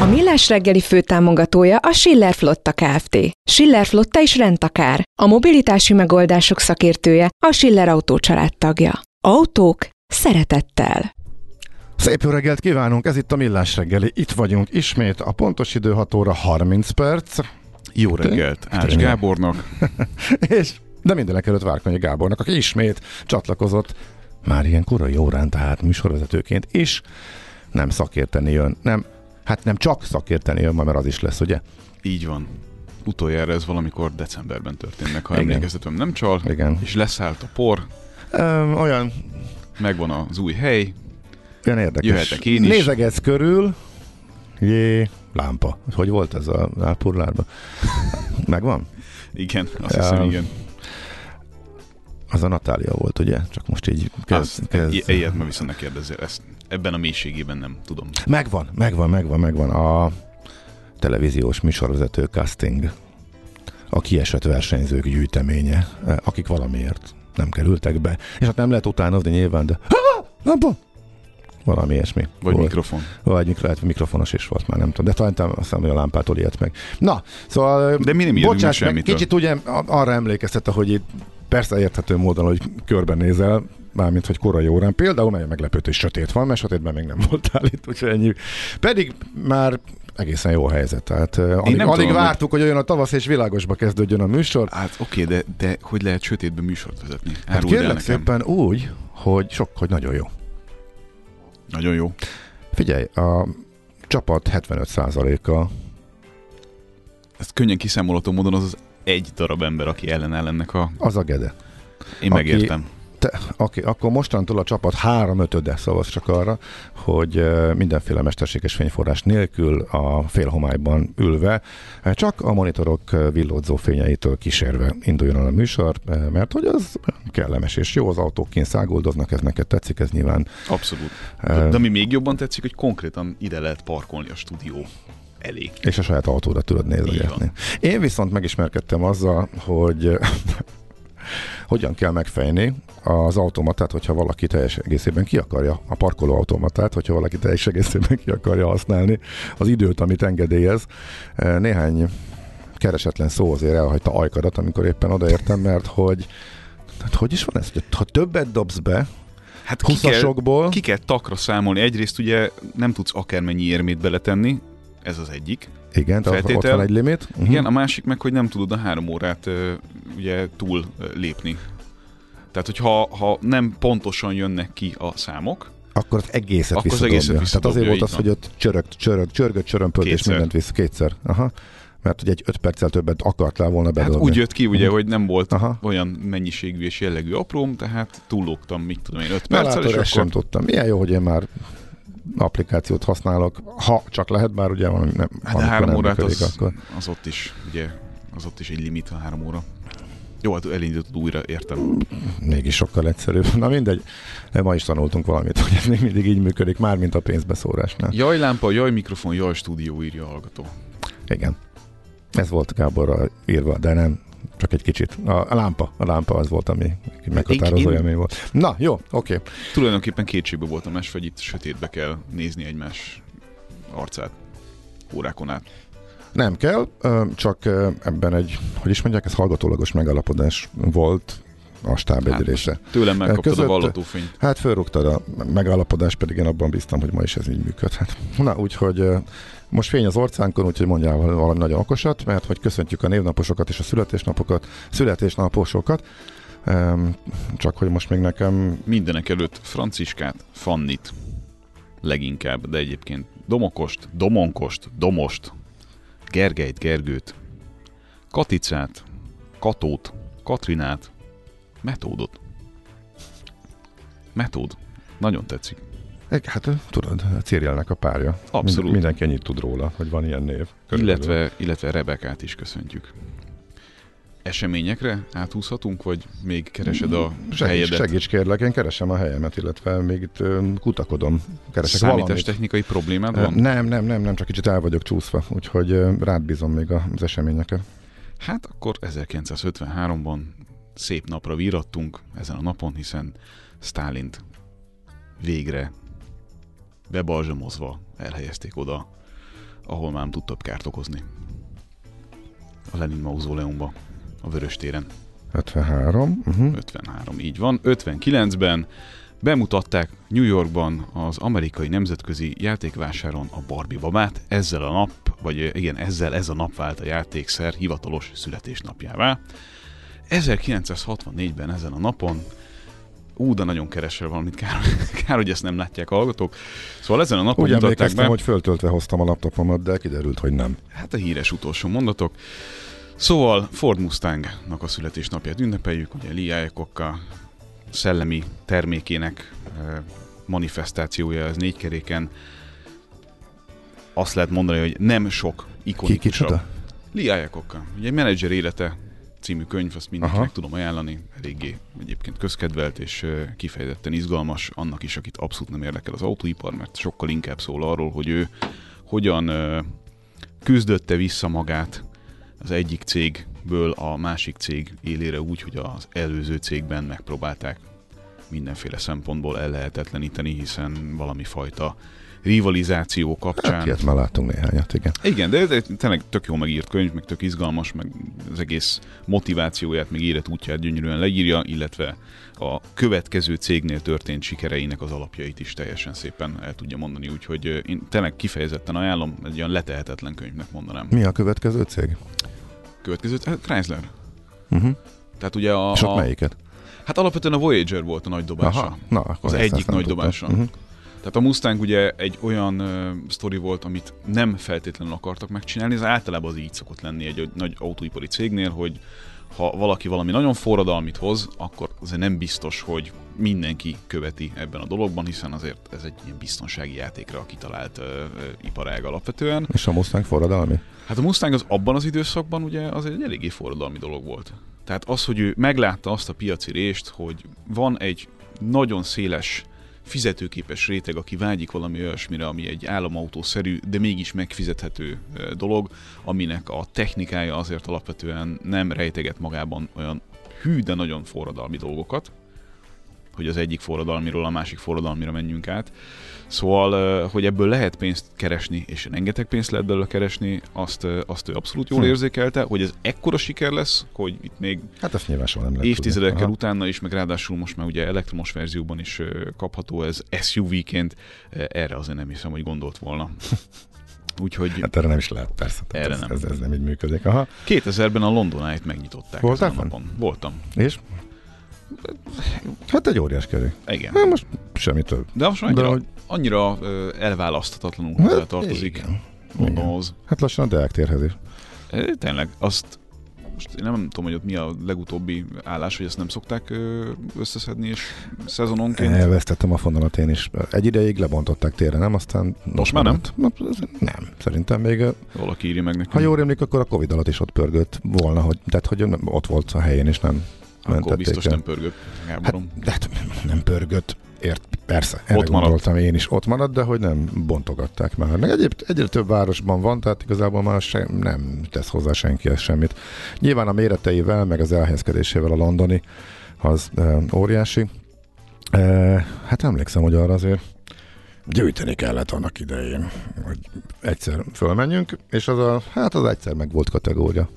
A Millás reggeli főtámogatója a Schiller Flotta Kft. Schiller Flotta is rendtakár. A mobilitási megoldások szakértője a Schiller Autó tagja. Autók szeretettel. Szép jó reggelt kívánunk, ez itt a Millás reggeli. Itt vagyunk ismét, a pontos idő 6 óra 30 perc. Jó reggelt Ács. Gábornak. és, de mindenek előtt Várkonyi Gábornak, aki ismét csatlakozott már ilyen korai órán, tehát műsorvezetőként is. Nem szakérteni jön, nem, hát nem csak szakérteni jön, mert az is lesz, ugye? Így van. Utoljára ez valamikor decemberben történt meg, ha Igen. emlékeztetem nem csal. Igen. És leszállt a por, Öm, olyan, megvan az új hely, olyan érdekes. Jöhetek én is. Nézegetsz körül, jé, lámpa. Hogy volt ez a Álpurlárban? Megvan? igen, azt hiszem igen. Az a Natália volt, ugye? Csak most így kezd, Az, kezd. ilyet ma viszont ne kérdezzél, ezt ebben a mélységében nem tudom. Megvan, megvan, megvan, megvan. A televíziós műsorvezető casting, a kiesett versenyzők gyűjteménye, eh, akik valamiért nem kerültek be. És hát nem lehet utánozni nyilván, de Ha! lampa! Valami ilyesmi. Vagy volt. mikrofon. Vagy mikro, lehet, mikrofonos is volt már, nem tudom. De talán azt hiszem, hogy a lámpától ilyet meg. Na, szóval... De mi nem bocsáss meg kicsit ugye arra emlékeztet, hogy itt persze érthető módon, hogy körbenézel, mármint, hogy korai órán. Például mely meglepőt, hogy sötét van, mert sötétben még nem voltál itt, úgyhogy ennyi. Pedig már egészen jó a helyzet. Tehát uh, alig, nem alig tudom, vártuk, hogy olyan a tavasz és világosba kezdődjön a műsor. Hát oké, de, de hogy lehet sötétben műsort vezetni? Hát Áruld el kérlek nekem. szépen úgy, hogy sok, hogy nagyon jó. Nagyon jó. Figyelj, a csapat 75%-a Ezt könnyen kiszámolható módon az az egy darab ember, aki ellenáll ennek a... az a Gede. Én Aki- megértem. Te, oké, akkor mostantól a csapat három ötöde szavaz csak arra, hogy mindenféle mesterséges fényforrás nélkül a félhomályban ülve, csak a monitorok villódzó fényeitől kísérve induljon el a műsor, mert hogy az kellemes és jó, az autók kint száguldoznak, ez neked tetszik, ez nyilván Abszolút. De, de ami még jobban tetszik, hogy konkrétan ide lehet parkolni a stúdió elé. és a saját autódat tudod nézegetni. Én viszont megismerkedtem azzal, hogy hogyan kell megfejni az automatát, hogyha valaki teljes egészében ki akarja, a parkoló automatát, hogyha valaki teljes egészében ki akarja használni az időt, amit engedélyez. Eh, Néhány keresetlen szó azért elhagyta ajkadat, amikor éppen odaértem, mert hogy hát hogy is van ez? Ha többet dobsz be, Hát ki kell, ki kell takra számolni. Egyrészt ugye nem tudsz akármennyi érmét beletenni, ez az egyik. igen, tehát ott van egy limit. Uh-huh. Igen, a másik meg, hogy nem tudod a három órát ugye túl lépni. Tehát, hogyha ha nem pontosan jönnek ki a számok, akkor az egészet Akkor az visszadobja. egészet Tehát azért volt az, hogy ott csörögt, csörög, csörgött, csörömpölt, és mindent vissza kétszer. Aha. Mert ugye egy öt perccel többet akartál volna hát bedobni. úgy jött ki, ugye, Mhm. hogy nem volt Aha. olyan mennyiségű és jellegű apróm, tehát túllógtam, mit tudom én, öt Na, perccel, látod, és ezt sem akkor tudtam. Milyen jó, hogy én már applikációt használok, ha csak lehet, bár ugye van, nem, hát három nem órát működik, az, akkor. az ott is, ugye, az ott is egy limit a három óra. Jó, hát elindítod újra, értem. Mégis sokkal egyszerűbb. Na mindegy, ma is tanultunk valamit, hogy ez még mindig így működik, már mint a pénzbeszórásnál. Jaj lámpa, jaj mikrofon, jaj stúdió, írja a hallgató. Igen. Ez volt Gáborra írva, de nem Csak egy kicsit. A, a lámpa, a lámpa az volt, ami meghatározó Én- én- élmény volt. Na, jó, oké. Tulajdonképpen kétségbe voltam esve, hogy itt sötétbe kell nézni egymás arcát órákon át. Nem kell, csak ebben egy, hogy is mondják, ez hallgatólagos megállapodás volt a stáb Hát, része. Tőlem megkaptad Között- a vallatófényt. Hát fölrúgtad a megállapodás, pedig én abban bíztam, hogy ma is ez így működhet. Na, úgyhogy most fény az orcánkon, úgyhogy mondjál val- valami nagyon okosat, mert hogy köszöntjük a névnaposokat és a születésnapokat, születésnaposokat, csak hogy most még nekem Mindenek előtt Franciskát, Fannit leginkább, de egyébként Domokost, Domonkost, Domost, Gergelyt, Gergőt, Katicát, Katót, Katrinát, Metódot. Metód. Nagyon tetszik. Hát tudod, Cirielnek a párja. Abszolút. Mind, mindenki ennyit tud róla, hogy van ilyen név. Körülbelül. Illetve, illetve Rebekát is köszöntjük. Eseményekre áthúzhatunk, vagy még keresed a Segíts, helyedet? segíts kérlek, én keresem a helyemet, illetve még itt kutakodom. Keresek valamit. Számítástechnikai problémád van? Nem, nem, nem, nem, csak kicsit el vagyok csúszva, úgyhogy rád bízom még az eseményeket. Hát akkor 1953-ban szép napra vírattunk ezen a napon, hiszen Stálint végre bebalzsamozva elhelyezték oda, ahol már nem tud több kárt okozni. A Lenin mauzóleumba, a Vörös téren. 53. Uh-huh. 53, így van. 59-ben bemutatták New Yorkban az amerikai nemzetközi játékvásáron a Barbie babát. Ezzel a nap, vagy igen, ezzel ez a nap vált a játékszer hivatalos születésnapjává. 1964-ben ezen a napon Ú, de nagyon keresel valamit, kár, kár, hogy ezt nem látják hallgatók. Szóval ezen a napon Úgy mutatták be, hogy föltöltve hoztam a laptopomat, de kiderült, hogy nem. Hát a híres utolsó mondatok. Szóval Ford Mustangnak a születésnapját ünnepeljük, ugye Lee Iacocca szellemi termékének manifestációja ez négy keréken. Azt lehet mondani, hogy nem sok Ki ikonikusabb. kicsoda? Lee Iacocca. Ugye egy menedzser élete című könyv, azt mindenkinek Aha. tudom ajánlani, eléggé egyébként közkedvelt és kifejezetten izgalmas, annak is, akit abszolút nem érdekel az autóipar, mert sokkal inkább szól arról, hogy ő hogyan küzdötte vissza magát az egyik cégből a másik cég élére úgy, hogy az előző cégben megpróbálták mindenféle szempontból ellehetetleníteni, hiszen valami fajta rivalizáció kapcsán Hát, ilyet már láttunk néhányat, igen. igen, de ez egy tényleg tök jó megírt könyv, meg tök izgalmas, meg az egész motivációját, meg életútját gyönyörűen leírja, illetve a következő cégnél történt sikereinek az alapjait is teljesen szépen el tudja mondani, úgyhogy én tényleg kifejezetten ajánlom, egy olyan letehetetlen könyvnek mondanám. Mi a következő cég? Következő, hát Chrysler. Uh-huh. Tehát ugye a, Sok a, melyiket? hát alapvetően a Voyager volt a nagy dobása. Aha, na, akkor Az egyik nagy tudtam. dobása. Uh-huh. Tehát a Mustang ugye egy olyan uh, sztori volt, amit nem feltétlenül akartak megcsinálni, ez általában az így szokott lenni egy, egy nagy autóipari cégnél, hogy ha valaki valami nagyon forradalmit hoz, akkor azért nem biztos, hogy mindenki követi ebben a dologban, hiszen azért ez egy ilyen biztonsági játékra kitalált uh, iparág alapvetően. És a Mustang forradalmi? Hát a Mustang az abban az időszakban ugye az egy eléggé forradalmi dolog volt. Tehát az, hogy ő meglátta azt a piaci rést, hogy van egy nagyon széles fizetőképes réteg, aki vágyik valami olyasmire, ami egy államautószerű, de mégis megfizethető dolog, aminek a technikája azért alapvetően nem rejteget magában olyan hű, de nagyon forradalmi dolgokat, hogy az egyik forradalmiról a másik forradalmira menjünk át. Szóval, hogy ebből lehet pénzt keresni, és rengeteg pénzt lehet belőle keresni, azt, azt ő abszolút jól Hm. érzékelte, hogy ez ekkora siker lesz, hogy itt még Hát ezt nyilván soha nem lehet évtizedekkel. Aha. utána is, meg ráadásul most már ugye elektromos verzióban is kapható ez SUV-ként, erre azért nem hiszem, hogy gondolt volna. Úgyhogy Hát erre nem is lehet, persze. Tehát Erre ez, nem. Ez, ez, nem így működik. Aha. 2000-ben a London Eye-t megnyitották Voltál ezen a fenn? napon. Voltam. És? Hát egy óriás kerül. Igen. Hát most semmi több. De most annyira, De hogy- annyira elválaszthatatlanul Hát, tartozik igen. Londonhoz. Hát lassan a Deák térhez is. Tényleg, azt most én nem tudom, hogy ott mi a legutóbbi állás, hogy ezt nem szokták összeszedni, és szezononként. Elvesztettem a fonalat én is. Egy ideig lebontották térre, nem? Aztán... Most már nem? Na, ez- Nem, szerintem még... Valaki írja meg nekünk. Ha jól rémlik, akkor a Covid alatt is ott pörgött volna, hogy, tehát hogy nem- ott volt a helyén, és nem Akkor mentették biztos el. nem pörgött, Gáborom. Hát, de hát nem pörgött. ért, persze, erre Ott gondoltam én is, ott maradt, de hogy nem bontogatták már. Meg egyéb, egyre több városban van, tehát igazából már se, nem tesz hozzá senki ezt semmit. Nyilván a méreteivel, meg az elhelyezkedésével a londoni, az e, óriási. E, hát emlékszem, hogy arra azért gyűjteni kellett annak idején, hogy egyszer fölmenjünk, és az a, hát az egyszer meg volt kategória.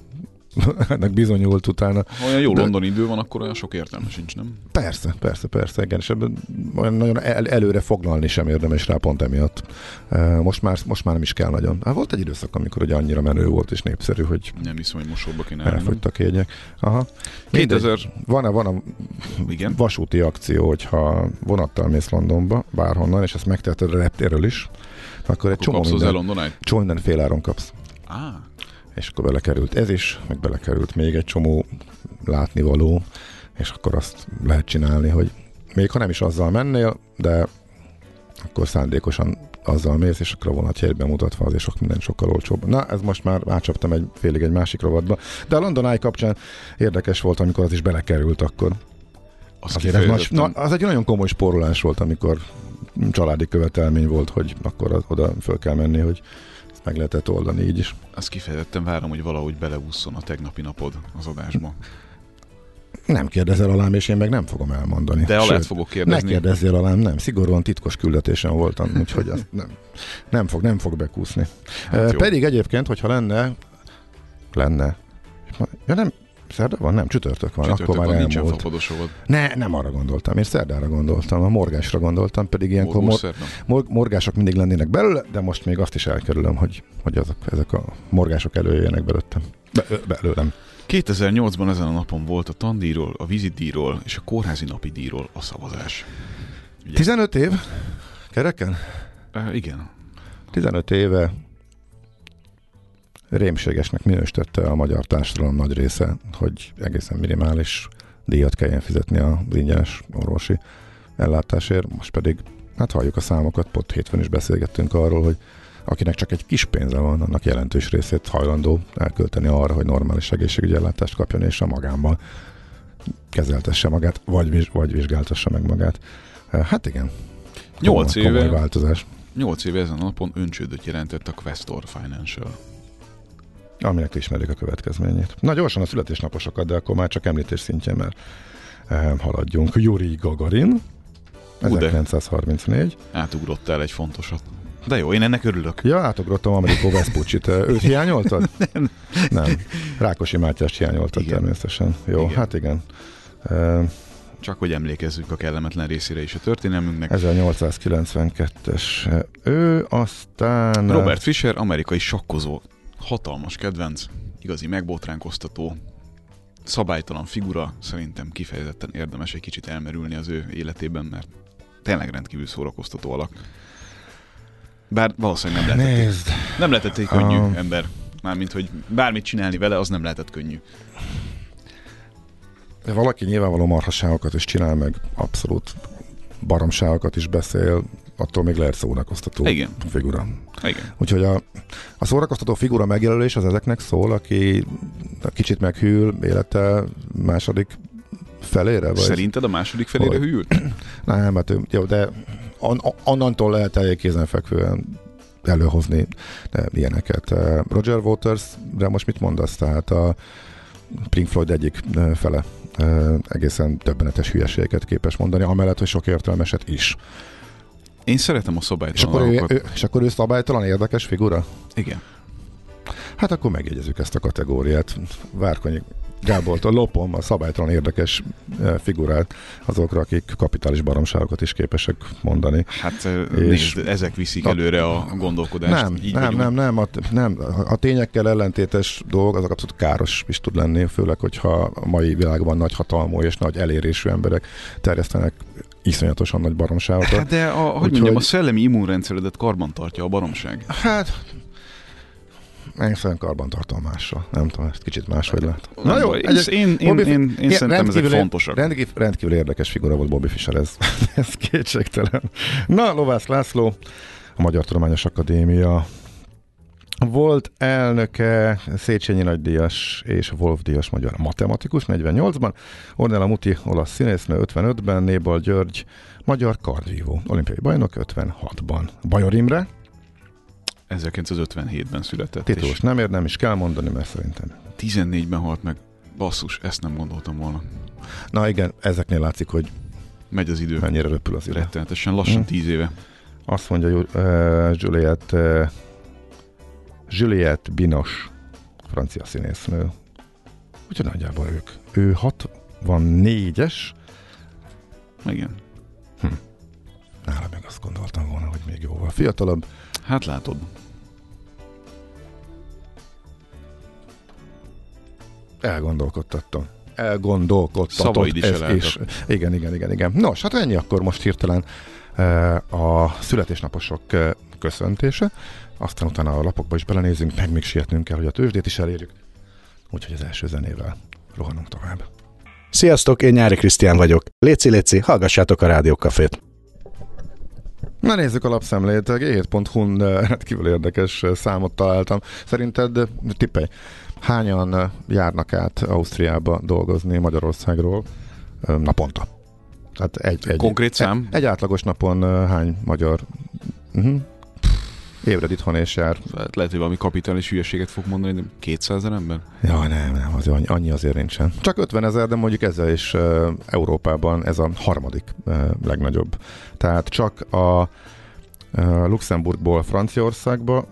Ennek bizonyult utána. Ha olyan jó De- londoni idő van, akkor olyan sok értelme sincs, nem? Persze, persze, persze, igen, és ebben olyan nagyon el, előre foglalni sem érdemes rá pont emiatt. Most már, most már nem is kell nagyon. Hát volt egy időszak, amikor ugye annyira menő volt és népszerű, hogy Nem hiszem, hogy mosorba kéne elfogytak jegyek. Aha. 2000 Mindegy. Van a, van a Igen. vasúti akció, hogyha vonattal mész Londonba, bárhonnan, és ezt megteheted a reptérről is, akkor egy Akkor csomó kapsz hozzá minden, csomó minden féláron kapsz. Á, És akkor belekerült ez is, meg belekerült még egy csomó látnivaló, és akkor azt lehet csinálni, hogy még ha nem is azzal mennél, de akkor szándékosan azzal mész, és akkor a vonatjegy bemutatva azért sok minden sokkal olcsóbb. Na, ez most már átcsaptam egy félig egy másik rovatba. De a London Eye kapcsán érdekes volt, amikor az is belekerült akkor. az Azért ez nagy, na, az egy nagyon komoly spórolás volt, amikor családi követelmény volt, hogy akkor az, oda föl kell menni, hogy meg lehetett oldani így is. Azt kifejezetten várom, hogy valahogy beleússzon a tegnapi napod az adásba. Nem kérdezel alám, és én meg nem fogom elmondani. De alá fogok ne kérdezni. kérdezzél alám, nem. Szigorúan titkos küldetésen voltam, úgyhogy azt nem, nem, fog, nem fog bekúszni. Hát jó. Pedig egyébként, hogyha lenne, lenne, ja nem, szerda van? Nem, csütörtök van, Csütörtök akkor már van, nincsen elmúlt. fapadosod. Ne, nem arra gondoltam, én szerdára gondoltam, a morgásra gondoltam, pedig ilyenkor mor, mor, morgások mindig lennének belőle, de most még azt is elkerülöm, hogy, hogy azok, ezek a morgások előjöjjenek belőttem. Be, belőlem. 2008-ban ezen a napon volt a tandíjról, a vízidíjról és a kórházi napi díjról a szavazás. Ugye? 15 év? Kereken? Uh, igen. 15 éve rémségesnek minősítette a magyar társadalom nagy része, hogy egészen minimális díjat kelljen fizetni a ingyenes orvosi ellátásért. Most pedig, hát halljuk a számokat, pont hétfőn is beszélgettünk arról, hogy akinek csak egy kis pénze van, annak jelentős részét hajlandó elkölteni arra, hogy normális egészségügyi ellátást kapjon, és a magánban kezeltesse magát, vagy, vagy vizsgáltassa meg magát. Hát igen. Nyolc éve, változás. 8 éve ezen a napon öncsődöt jelentett a Questor Financial. Aminek ismerik a következményét. Na gyorsan a születésnaposokat, de akkor már csak említés szintjén, mert eh, haladjunk. Yuri Gagarin, Ú, de. 1934. Átugrottál egy fontosat. De jó, én ennek örülök. Ja, átugrottam Amerikó Vespucci-t. Őt hiányoltad? nem. Nem. Rákosi Mátyást hiányoltad Igen. természetesen. Jó, Igen. hát igen. Eh, Csak hogy emlékezzünk a kellemetlen részére is a történelmünknek. 1992-es. Ő aztán... Robert Fischer, amerikai sakkozó, hatalmas kedvenc, igazi megbotránkoztató, szabálytalan figura, szerintem kifejezetten érdemes egy kicsit elmerülni az ő életében, mert tényleg rendkívül szórakoztató alak. Bár valószínűleg nem lehetett, Nézd, nem lehetett egy könnyű Um. ember. Mármint, hogy bármit csinálni vele, az nem lehetett könnyű. De valaki nyilvánvaló marhaságokat is csinál, meg abszolút baromságokat is beszél, attól még lehet szórakoztató Igen. figura. Igen. Úgyhogy a, a szórakoztató figura megjelölés az ezeknek szól, aki kicsit meghűl élete második felére? Vagy? Szerinted a második felére Hogy? hűlt? Nem, hát jó, de on, onnantól lehet elég kézenfekvően előhozni de ilyeneket. Eh, Roger Waters, de most mit mondasz? Tehát a Pink Floyd egyik eh, fele eh, egészen többenetes hülyeségeket képes mondani, amellett, hogy sok értelmeset is. Én szeretem a És akkor, ő, ő, és akkor ő szabálytalan érdekes figura? Igen. Hát akkor megjegyezzük ezt a kategóriát. Várkonyi Gábortól lopom a szabálytalan érdekes eh, figurát azokra, akik kapitális baromságokat is képesek mondani. Hát eh, És- nézd, ezek viszik A- előre a gondolkodást. Nem, Így nem, vagyunk. nem, nem, a, nem. A tényekkel ellentétes dolog az abszolút káros is tud lenni, főleg, hogyha a mai világban nagy hatalmú és nagy elérésű emberek terjesztenek iszonyatosan nagy baromságokat. Hát de, a, hogy Úgyhogy- mondjam, a szellemi immunrendszeredet karban tartja a baromság. Hát, én szerintem karban tartom másra. Nem tudom, ezt kicsit máshogy lehet. Nem baj, én, én, én, Bobby- én, én, Igen, szerintem ezek rendkívül- fontosak. Rendkívül, rendkívül érdekes figura volt Bobby Fischer, ez, ez kétségtelen. Na, Lovász László, a Magyar Tudományos Akadémia Volt elnöke Széchenyi nagydíjas és Wolf díjas magyar matematikus 48-ban, Ornella Muti olasz színésznő 55-ben, Nébal György magyar kardvívó, olimpiai bajnok 56-ban. Bajor Imre, 1957-ben született. titulus nem ér, nem is kell mondani, mert szerintem. 14-ben halt meg. Basszus, ezt nem gondoltam volna. Na igen, ezeknél látszik, hogy Megy az idő. mennyire röpül az idő. Rettenetesen lassan Hm. 10 éve. Azt mondja uh, Juliette, uh, Juliette Binos, francia színésznő. Úgyhogy nagyjából ők. Ő 64-es, Igen. nála meg azt gondoltam volna, hogy még jóval fiatalabb. Hát látod. Elgondolkodtattam. Elgondolkodtatott. Szavaid is ez elálltak. Igen, igen, igen, igen. Nos, hát ennyi akkor most hirtelen eh, a születésnaposok eh, köszöntése. Aztán utána a lapokba is belenézünk, meg még sietnünk kell, hogy a tőzsdét is elérjük. Úgyhogy az első zenével rohanunk tovább. Sziasztok, én Nyári Krisztián vagyok. Léci, léci, hallgassátok a Rádiókafét. Na nézzük a lapszemlét. G7.hu-n eh, rendkívül érdekes eh, számot találtam. Szerinted, tippelj, hányan járnak át Ausztriába dolgozni Magyarországról naponta? Tehát egy, egy, Konkrét szám? Egy, egy átlagos napon hány magyar uh-huh. Ébred itthon és jár? Hát lehet, hogy valami kapitális hülyeséget fog mondani, de 200 ezer ember? Ja, nem, nem, azért annyi, annyi azért nincsen. Csak 50 ezer, de mondjuk ezzel is uh, Európában ez a harmadik uh, legnagyobb. Tehát csak a uh, Luxemburgból Franciaországba,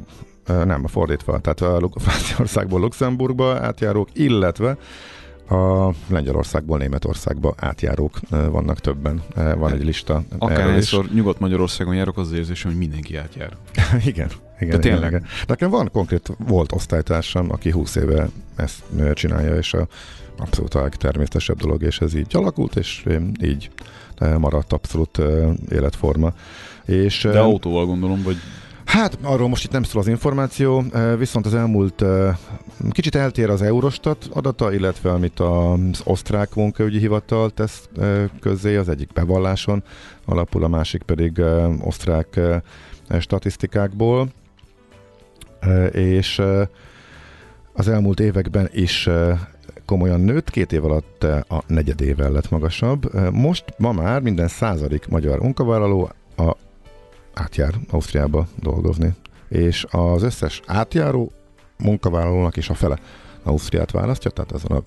uh, nem, fordítva, tehát a Franciaországból Luxemburgba átjárók, illetve a Lengyelországból Németországba átjárók uh, vannak többen. Uh, van egy lista. Akárhányszor Nyugat-Magyarországon járok, az az érzésem, hogy mindenki átjár. igen. Igen, De tényleg? Igen. Nekem van konkrét, volt osztálytársam, aki 20 éve ezt ö, csinálja, és a abszolút a legtermészetesebb dolog, és ez így alakult, és így maradt abszolút életforma. És, De autóval gondolom, vagy Hát arról most itt nem szól az információ, viszont az elmúlt kicsit eltér az Eurostat adata, illetve amit az osztrák munkaügyi hivatal tesz közzé, az egyik bevalláson alapul, a másik pedig osztrák statisztikákból, és az elmúlt években is komolyan nőtt, két év alatt a negyedével lett magasabb. Most ma már minden századik magyar munkavállaló a átjár Ausztriába dolgozni. És az összes átjáró munkavállalónak is a fele Ausztriát választja, tehát azon a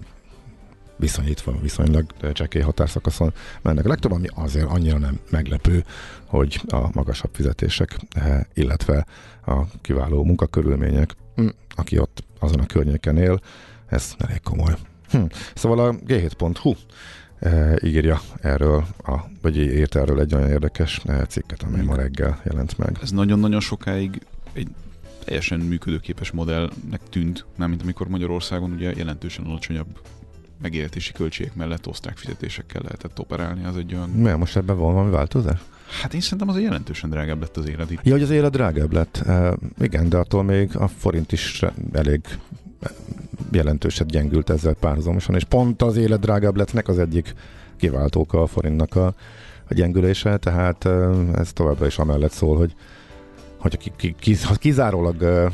viszonyítva viszonylag csekély határszakaszon mennek legtöbb, ami azért annyira nem meglepő, hogy a magasabb fizetések, eh, illetve a kiváló munkakörülmények, hm, aki ott azon a környéken él, ez elég komoly. Hm. Szóval a g7.hu eh, írja erről, a, vagy írt erről egy olyan érdekes eh, cikket, amely ma reggel jelent meg. ez nagyon-nagyon sokáig egy teljesen működőképes modellnek tűnt, mármint amikor Magyarországon ugye jelentősen alacsonyabb megélhetési költségek mellett osztrák fizetésekkel lehetett operálni, az egy olyan... Mert most ebben van valami változás? Hát én szerintem azért jelentősen drágább lett az élet itt. Ja, hogy az élet drágább lett. E, igen, de attól még a forint is elég jelentőset gyengült ezzel párhuzamosan, és pont az élet drágább lettnek az egyik kiváltóka a forintnak a, a gyengülése, tehát ez továbbra is amellett szól, hogy, hogy ki, ki, ki, ha kizárólag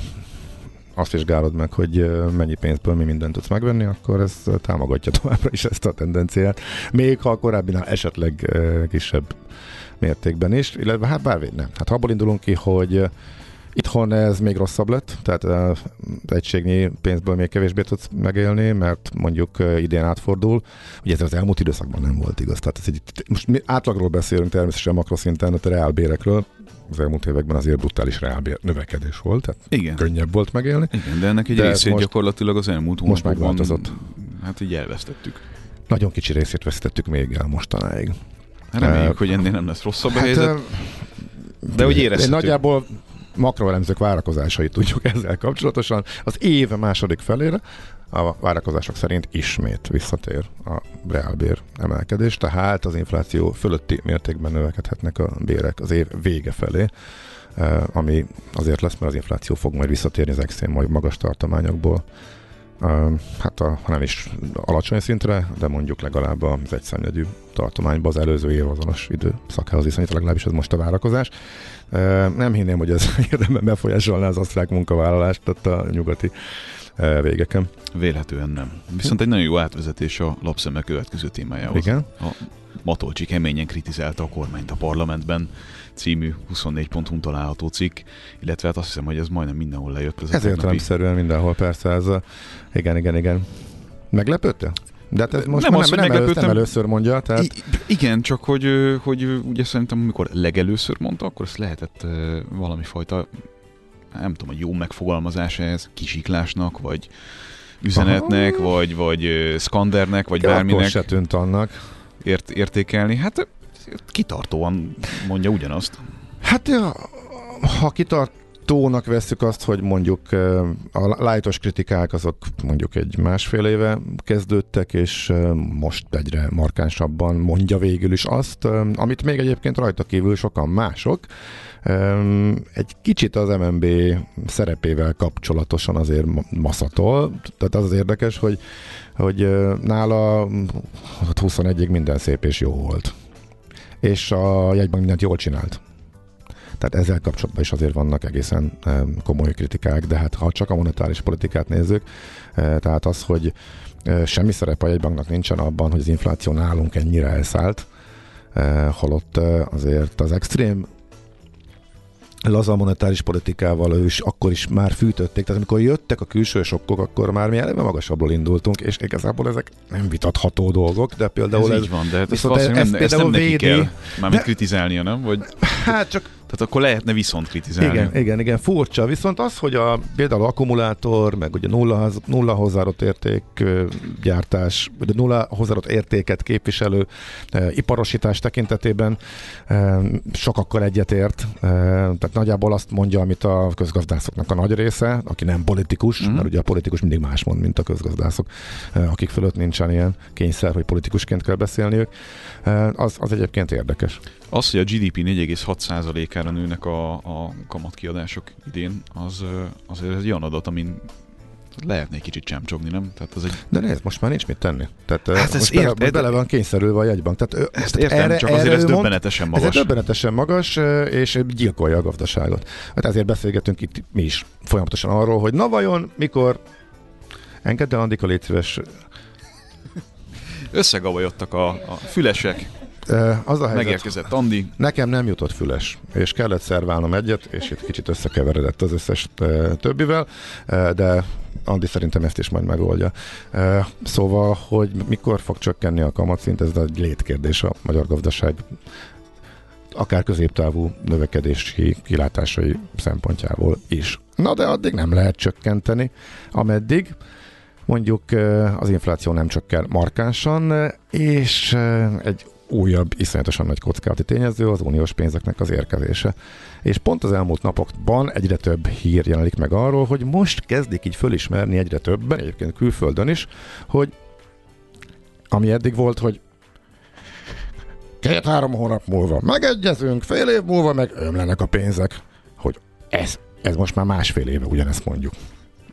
azt vizsgálod meg, hogy mennyi pénzből mi mindent tudsz megvenni, akkor ez támogatja továbbra is ezt a tendenciát. Még ha a korábbinál esetleg kisebb mértékben is, illetve hát bár nem. Hát abból indulunk ki, hogy itthon ez még rosszabb lett, tehát uh, egységnyi pénzből még kevésbé tudsz megélni, mert mondjuk uh, idén átfordul. Ugye ez az elmúlt időszakban nem volt igaz. Tehát ez egy, most mi átlagról beszélünk természetesen makroszinten, a reálbérekről. Az elmúlt években azért brutális reálbér növekedés volt, tehát Igen. könnyebb volt megélni. Igen, de ennek egy De részét most- gyakorlatilag az elmúlt most megváltozott. Hát így elvesztettük. Nagyon kicsi részét veszítettük még el mostanáig. Hát reméljük, Eh, hogy ennél nem lesz rosszabb a helyzet. ö, De hogy érezhető. nagyjából makroelemzők várakozásait tudjuk ezzel kapcsolatosan. Az év második felére a várakozások szerint ismét visszatér a reálbér emelkedés, tehát az infláció fölötti mértékben növekedhetnek a bérek az év vége felé, eh, ami azért lesz, mert az infláció fog majd visszatérni az extrém magas tartományokból, hát a, nem is alacsony szintre, de mondjuk legalább az egyszennedű tartományban az előző év azonos időszakához viszonyítva, legalábbis ez most a várakozás. Nem hinném, hogy ez érdemben befolyásolná az osztrák munkavállalást ott a nyugati végeken. Vélhetően nem. Viszont egy nagyon jó átvezetés a lapszeme következő témájához. Igen. A Matolcsi keményen kritizálta a kormányt a parlamentben című 24 ponton található cikk, illetve hát azt hiszem, hogy ez majdnem mindenhol lejött. Ez, ez értelemszerűen mindenhol, persze, ez a... igen, igen, igen. Meglepődte? De hát ez most nem, az, nem, nem, először, nem először mondja. Tehát... I- igen, csak hogy, hogy ugye szerintem amikor legelőször mondta, akkor ezt lehetett valami fajta nem tudom, hogy jó megfogalmazás ez, kisiklásnak, vagy üzenetnek, Aha. vagy, vagy skandernek, vagy bárminek. se tűnt annak. Ért, értékelni. Hát kitartóan mondja ugyanazt. Hát ha kitart, tónak veszük azt, hogy mondjuk a lájtos kritikák azok mondjuk egy másfél éve kezdődtek, és most egyre markánsabban mondja végül is azt, amit még egyébként rajta kívül sokan mások. Egy kicsit az MNB szerepével kapcsolatosan azért maszatol, tehát az az érdekes, hogy, hogy nála 21-ig minden szép és jó volt. És a jegybank mindent jól csinált. Tehát ezzel kapcsolatban is azért vannak egészen komoly kritikák, de hát ha csak a monetáris politikát nézzük, e, tehát az, hogy e, semmi szerep a jegybanknak nincsen abban, hogy az infláció nálunk ennyire elszállt, e, holott azért az extrém laza monetáris politikával ő is akkor is már fűtötték, tehát amikor jöttek a külső sokkok, akkor már mi eleve magasabbról indultunk, és igazából ezek nem vitatható dolgok, de például ez, ez így van, de hát viszont ez, ez, ez nem védi, neki kell mármint kritizálnia, nem? Vagy... Hát csak tehát akkor lehetne viszont kritizálni. Igen, igen, igen, furcsa. Viszont az, hogy a, például akkumulátor, meg ugye nulla, nulla hozzáadott érték gyártás, vagy nulla hozzáadott értéket képviselő e, iparosítás tekintetében e, sokakkal egyetért. E, tehát nagyjából azt mondja, amit a közgazdászoknak a nagy része, aki nem politikus, mm-hmm. mert ugye a politikus mindig más mond, mint a közgazdászok, e, akik fölött nincsen ilyen kényszer, hogy politikusként kell beszélniük. E, az, az egyébként érdekes. Az, hogy a GDP 4,6%-ára nőnek a, a kamatkiadások idén, az azért egy olyan adat, amin lehetne egy kicsit csemcsogni, nem? Tehát az egy... De nézd, most már nincs mit tenni. Tehát hát most, bele, most bele van kényszerülve a jegybank. Tehát, ezt értem, erre, csak azért erre ez döbbenetesen magas. Ez döbbenetesen magas, és gyilkolja a gazdaságot. Hát ezért beszélgetünk itt mi is folyamatosan arról, hogy na vajon, mikor engedd el, Andika, légy szíves. Összegavajodtak a, a fülesek. Az a helyzet, Megérkezett Andi. Nekem nem jutott füles, és kellett szerválnom egyet, és itt kicsit összekeveredett az összes többivel, de Andi szerintem ezt is majd megoldja. Szóval, hogy mikor fog csökkenni a kamatszint, ez egy létkérdés a magyar gazdaság akár középtávú növekedési kilátásai szempontjából is. Na de addig nem lehet csökkenteni, ameddig mondjuk az infláció nem csökken markánsan, és egy újabb, iszonyatosan nagy kockázati tényező az uniós pénzeknek az érkezése. És pont az elmúlt napokban egyre több hír jelenik meg arról, hogy most kezdik így fölismerni egyre többen, egyébként külföldön is, hogy ami eddig volt, hogy két-három hónap múlva megegyezünk, fél év múlva meg ömlenek a pénzek, hogy ez, ez most már másfél éve ugyanezt mondjuk.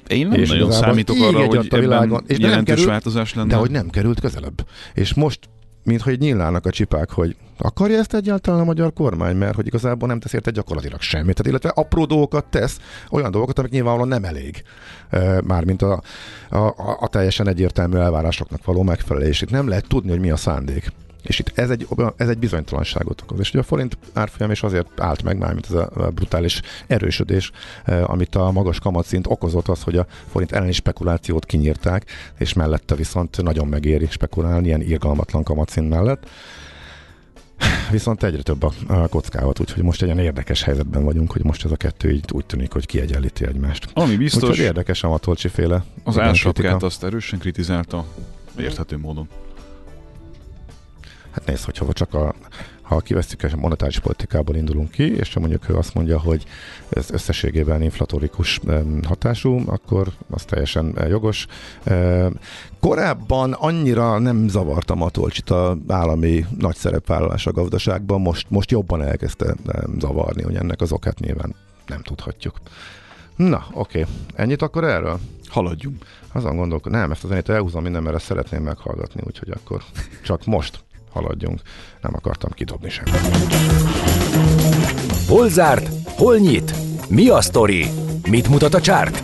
Én nem és nagyon számítok arra, hogy a világon, és nem került, változás lenne. De hogy nem került közelebb. És most mint hogy nyílnának a csipák, hogy akarja ezt egyáltalán a magyar kormány, mert hogy igazából nem tesz érte gyakorlatilag semmit, tehát, illetve apró dolgokat tesz, olyan dolgokat, amik nyilvánvalóan nem elég, mármint a, a, a teljesen egyértelmű elvárásoknak való megfelelés. Itt nem lehet tudni, hogy mi a szándék. És itt ez egy, ez egy bizonytalanságot okoz. És ugye a forint árfolyam is azért állt meg már, mint ez a brutális erősödés, eh, amit a magas kamatszint okozott az, hogy a forint elleni spekulációt kinyírták, és mellette viszont nagyon megéri spekulálni ilyen irgalmatlan kamatszint mellett. Viszont egyre több a, a kockázat, úgyhogy most egy olyan érdekes helyzetben vagyunk, hogy most ez a kettő így úgy tűnik, hogy kiegyenlíti egymást. Ami biztos. Úgyhogy érdekes a Matolcsi féle. Az álsapkát azt erősen kritizálta, érthető módon. Hát nézd, hogyha csak a, ha kivesztük a monetáris politikából indulunk ki, és mondjuk ő azt mondja, hogy ez összességében inflatorikus hatású, akkor az teljesen eh, jogos. Eh, korábban annyira nem zavarta Matolcsit a állami nagy szerepvállalás a gazdaságban, most, most jobban elkezdte zavarni, hogy ennek az okát nyilván nem tudhatjuk. Na, oké. Ennyit akkor erről? Haladjunk. Azon gondolkodom, nem, ezt a zenét elhúzom minden, mert ezt szeretném meghallgatni, úgyhogy akkor csak most haladjunk. Nem akartam kidobni sem. Hol zárt? Hol nyit? Mi a sztori? Mit mutat a csárt?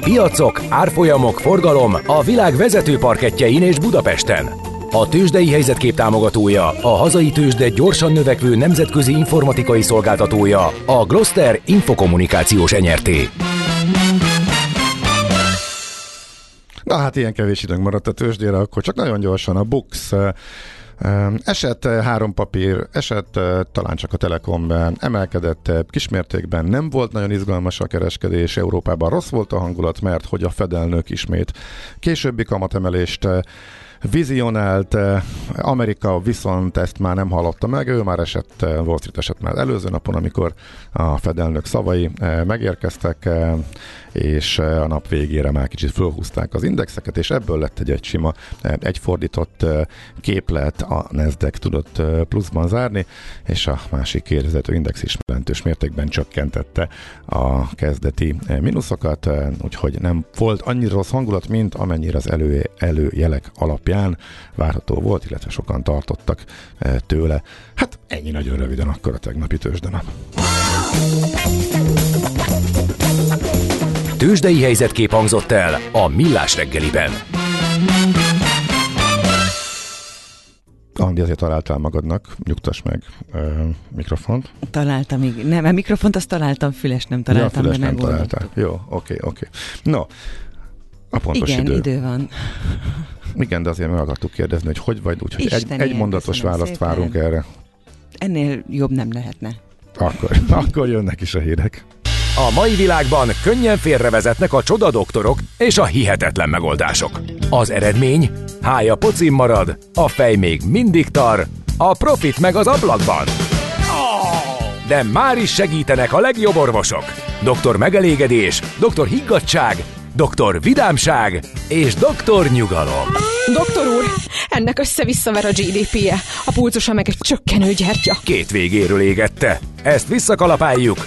Piacok, árfolyamok, forgalom a világ vezető parketjein és Budapesten. A tőzsdei helyzetkép támogatója, a hazai tőzsde gyorsan növekvő nemzetközi informatikai szolgáltatója, a Gloster Infokommunikációs enyerté. Na hát ilyen kevés időnk maradt a tőzsdére, akkor csak nagyon gyorsan a Bux Esett három papír, esett talán csak a Telekomben, emelkedett kismértékben, nem volt nagyon izgalmas a kereskedés, Európában rossz volt a hangulat, mert hogy a fedelnök ismét későbbi kamatemelést vizionált, Amerika viszont ezt már nem hallotta meg, ő már esett, Wall Street esett már előző napon, amikor a fedelnök szavai megérkeztek, és a nap végére már kicsit fölhúzták az indexeket, és ebből lett egy, egy sima, egy fordított képlet, a Nasdaq tudott pluszban zárni, és a másik kérdezető index is jelentős mértékben csökkentette a kezdeti mínuszokat, úgyhogy nem volt annyira rossz hangulat, mint amennyire az elő, előjelek alapján várható volt, illetve sokan tartottak tőle. Hát ennyi nagyon röviden akkor a tegnapi tőzsdenap. Tőzsdei helyzetkép hangzott el a Millás reggeliben. Andi, azért találtál magadnak, nyugtass meg uh, mikrofont. Találtam, igen. Nem, a mikrofont azt találtam, füles nem találtam. Ja, füles nem találtál. Jó, oké, okay, oké. Okay. No, a pontos igen, idő. idő van. Igen, de azért meg akartuk kérdezni, hogy hogy vagy, úgyhogy egy, egy mondatos választ szépen. várunk erre. Ennél jobb nem lehetne. Akkor, akkor jönnek is a hírek. A mai világban könnyen félrevezetnek a csoda doktorok és a hihetetlen megoldások. Az eredmény? Hája pocim marad, a fej még mindig tar, a profit meg az ablakban. De már is segítenek a legjobb orvosok. Doktor megelégedés, doktor higgadság, doktor vidámság és doktor nyugalom. Doktor úr, ennek össze-visszaver a GDP-je, a pulcosa meg egy csökkenő gyertya. Két végéről égette. Ezt visszakalapáljuk,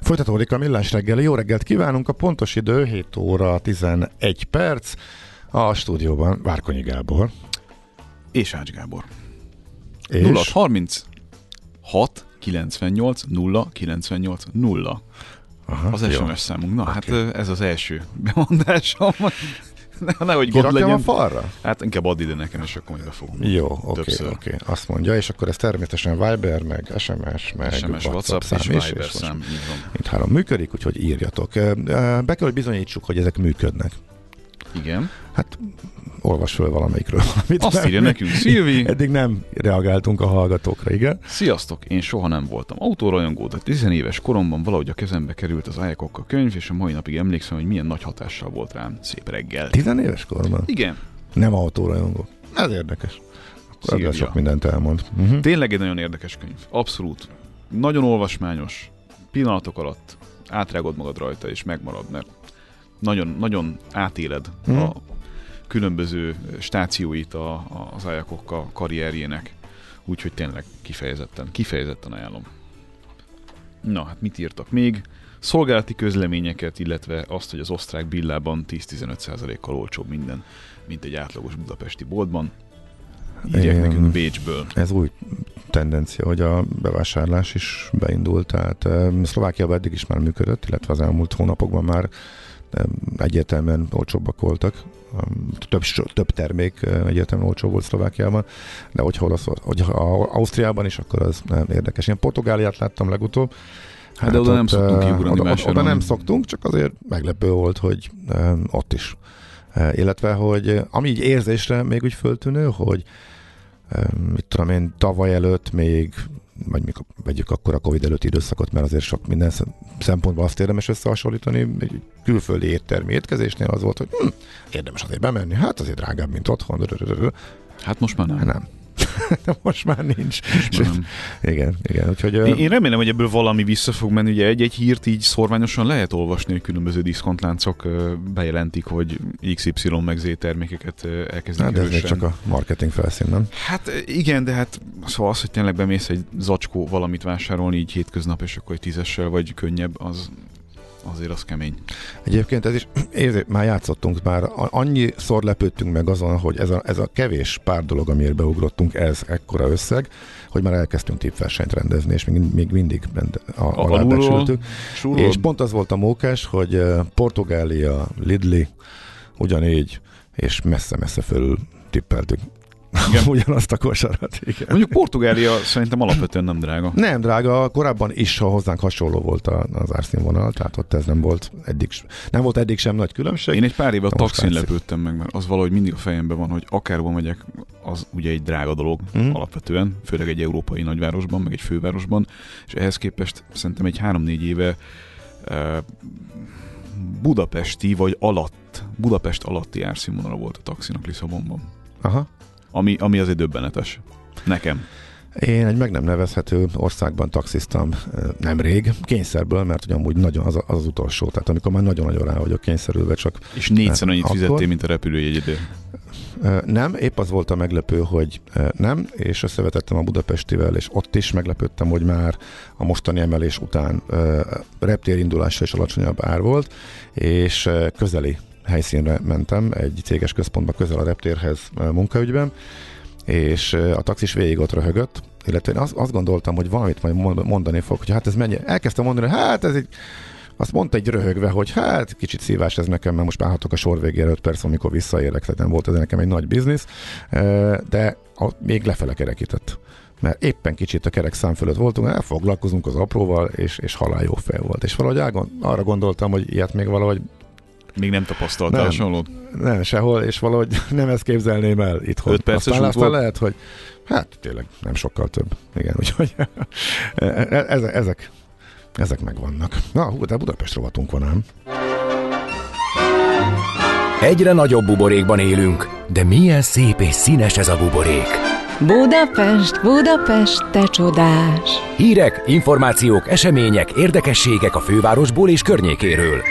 Folytatódik a Millás reggeli. Jó reggelt kívánunk. A pontos idő 7 óra 11 perc. A stúdióban Várkonyi Gábor. És Ács Gábor. És? 0 30 6 98 0 98 0. Aha, az SMS jó. számunk. Na, okay. hát ez az első bemondásom. Ne, nehogy gond legyen. a falra? Hát inkább add ide nekem, és akkor majd befogom. Jó, oké, okay, oké. Okay. Azt mondja, és akkor ez természetesen Viber, meg SMS, meg SMS, WhatsApp, WhatsApp szám és, Viber és szám. Mint három működik, úgyhogy írjatok. Be kell, hogy bizonyítsuk, hogy ezek működnek. Igen. Hát olvas föl valamelyikről valamit. Azt írja nekünk Szilvi. Eddig nem reagáltunk a hallgatókra, igen. Sziasztok, én soha nem voltam autórajongó, de 10 éves koromban valahogy a kezembe került az a könyv, és a mai napig emlékszem, hogy milyen nagy hatással volt rám. Szép reggel. 10 éves koromban? Igen. Nem autórajongó. Ez érdekes. Akkor sok mindent elmond. Uh-huh. Tényleg egy nagyon érdekes könyv. Abszolút. Nagyon olvasmányos. Pillanatok alatt átrágod magad rajta, és megmarad, mert nagyon, nagyon átéled mm. a különböző stációit a, az Ajakok a karrierjének. Úgyhogy tényleg kifejezetten, kifejezetten ajánlom. Na, hát mit írtak még? Szolgálati közleményeket, illetve azt, hogy az osztrák billában 10-15%-kal olcsóbb minden, mint egy átlagos budapesti boltban. Írják Igen, nekünk Bécsből. Ez új tendencia, hogy a bevásárlás is beindult, tehát Szlovákiában eddig is már működött, illetve az elmúlt hónapokban már egyértelműen olcsóbbak voltak. Több, több termék egyértelműen olcsó volt Szlovákiában, de hogyha, olasz, hogyha Ausztriában is, akkor az nem érdekes. Én Portugáliát láttam legutóbb, Hát, de oda ott, nem szoktunk kiugrani oda, oda nem szoktunk, csak azért meglepő volt, hogy um, ott is. Uh, illetve, hogy ami így érzésre még úgy föltűnő, hogy um, mit tudom én, tavaly előtt még vagy mikor vegyük akkor a Covid előtti időszakot, mert azért sok minden szempontból azt érdemes összehasonlítani. Egy külföldi éttermi étkezésnél az volt, hogy hm, érdemes azért bemenni, hát azért drágább, mint otthon. Hát most már nem. Nem. Most már nincs. Most. Igen, igen. Úgyhogy, Én, én remélem, hogy ebből valami vissza fog menni. Ugye egy-egy hírt így szorványosan lehet olvasni, hogy különböző diszkontláncok bejelentik, hogy XY meg Z termékeket ö, elkezdenek hát, de ez még csak a marketing felszín, nem? Hát igen, de hát szóval az, hogy tényleg bemész egy zacskó valamit vásárolni így hétköznap, és akkor egy tízessel vagy könnyebb, az azért az kemény. Egyébként ez is, érzé, már játszottunk, már a- annyiszor lepődtünk meg azon, hogy ez a, ez a kevés pár dolog, amiért beugrottunk, ez ekkora összeg, hogy már elkezdtünk tippversenyt rendezni, és még, még mindig rend, a, A- alábecsültük. És pont az volt a mókás, hogy Portugália, Lidli, ugyanígy, és messze-messze fölül tippeltük Igen. ugyanazt a kosarat. Igen. Mondjuk Portugália szerintem alapvetően nem drága. Nem, drága, korábban is ha hozzánk hasonló volt az árszínvonal, tehát ott ez nem volt eddig, nem volt eddig sem nagy különbség. Én egy pár éve a taxin lepődtem meg, mert az valahogy mindig a fejemben van, hogy akárhol megyek, az ugye egy drága dolog Mhm. alapvetően, főleg egy európai nagyvárosban, meg egy fővárosban, és ehhez képest szerintem egy három-négy éve eh, budapesti vagy alatt, Budapest alatti árszínvonala volt a taxinak Lisszabonban. Aha. Ami, ami azért döbbenetes. Nekem. Én egy meg nem nevezhető országban taxiztam nemrég, kényszerből, mert ugye amúgy nagyon az, az az utolsó, tehát amikor már nagyon-nagyon rá vagyok kényszerülve, csak És négyszer annyit Akkor- fizettél, mint a repülőjegyedért. nem, épp az volt a meglepő, hogy nem, és összevetettem a budapestivel, és ott is meglepődtem, hogy már a mostani emelés után reptérindulása is alacsonyabb ár volt, és közeli helyszínre mentem, egy céges központba közel a reptérhez munkaügyben, és a taxis végig ott röhögött, illetve én azt, azt gondoltam, hogy valamit majd mond- mondani fog, hogy hát ez mennyi. Elkezdtem mondani, hogy hát ez egy azt mondta egy röhögve, hogy hát kicsit szívás ez nekem, mert most állhatok a sor végére 5 perc, amikor visszaérek, tehát nem volt ez nekem egy nagy biznisz, de a, még lefele kerekített. Mert éppen kicsit a kerek szám fölött voltunk, hát foglalkozunk az apróval, és, és halál jó fej volt. És valahogy elgond, arra gondoltam, hogy ilyet még valahogy Még nem tapasztaltál Nem. hasonlót? nem sehol, és valahogy nem ezt képzelném el itthon. Öt perces aztán, aztán lehet, hogy hát tényleg nem sokkal több. Igen, úgyhogy e- ezek, ezek, ezek megvannak. Na, hú, de Budapest rovatunk van ám. Egyre nagyobb buborékban élünk, de milyen szép és színes ez a buborék. Budapest, Budapest, te csodás! Hírek, információk, események, érdekességek a fővárosból és környékéről.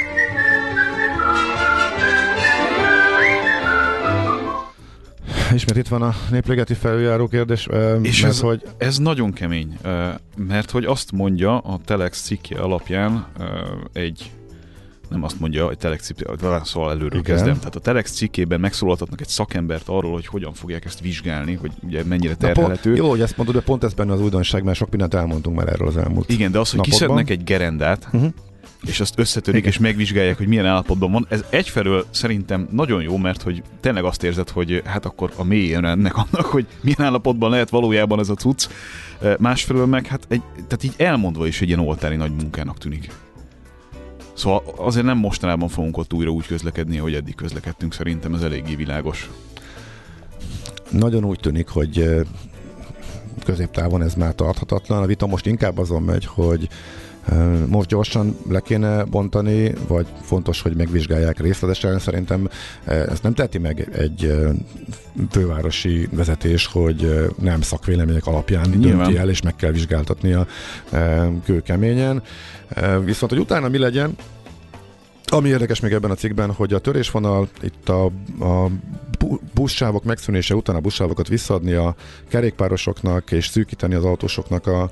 Ismét itt van a népligeti felüljáró kérdés, És mert ez, hogy ez nagyon kemény, mert hogy azt mondja a Telex cikke alapján egy nem azt mondja, egy Telex szóval előről Igen. kezdem. Tehát a Telex cikkében megszólaltatnak egy szakembert arról, hogy hogyan fogják ezt vizsgálni, hogy ugye mennyire terhelhető. Jó, hogy ezt mondod, de pont ez benne az újdonság, mert sok mindent elmondtunk már erről az elmúlt. Igen, de az, hogy napokban. kiszednek egy gerendát, Uh-huh. És azt összetörik, Igen. és megvizsgálják, hogy milyen állapotban van. Ez egyfelől szerintem nagyon jó, mert hogy tényleg azt érzed, hogy hát akkor a mélyén ennek annak, hogy milyen állapotban lehet valójában ez a cucc. Eh, Másfelől meg hát egy, tehát így elmondva is egy ilyen oltári nagy munkának tűnik. Szóval azért nem mostanában fogunk ott újra úgy közlekedni, ahogy eddig közlekedtünk, szerintem ez eléggé világos. Nagyon úgy tűnik, hogy eh, középtávon ez már tarthatatlan. A vita most inkább azon megy, hogy eh, most gyorsan le kéne bontani, vagy fontos, hogy megvizsgálják részletesen. Szerintem ezt nem teheti meg egy fővárosi vezetés, hogy nem szakvélemények alapján Nyilván. dönti el, és meg kell vizsgáltatnia kőkeményen. Viszont, hogy utána mi legyen, ami érdekes még ebben a cikkben, hogy a törésvonal itt a, a bu- buszsávok megszűnése után a buszsávokat visszaadni a kerékpárosoknak és szűkíteni az autósoknak a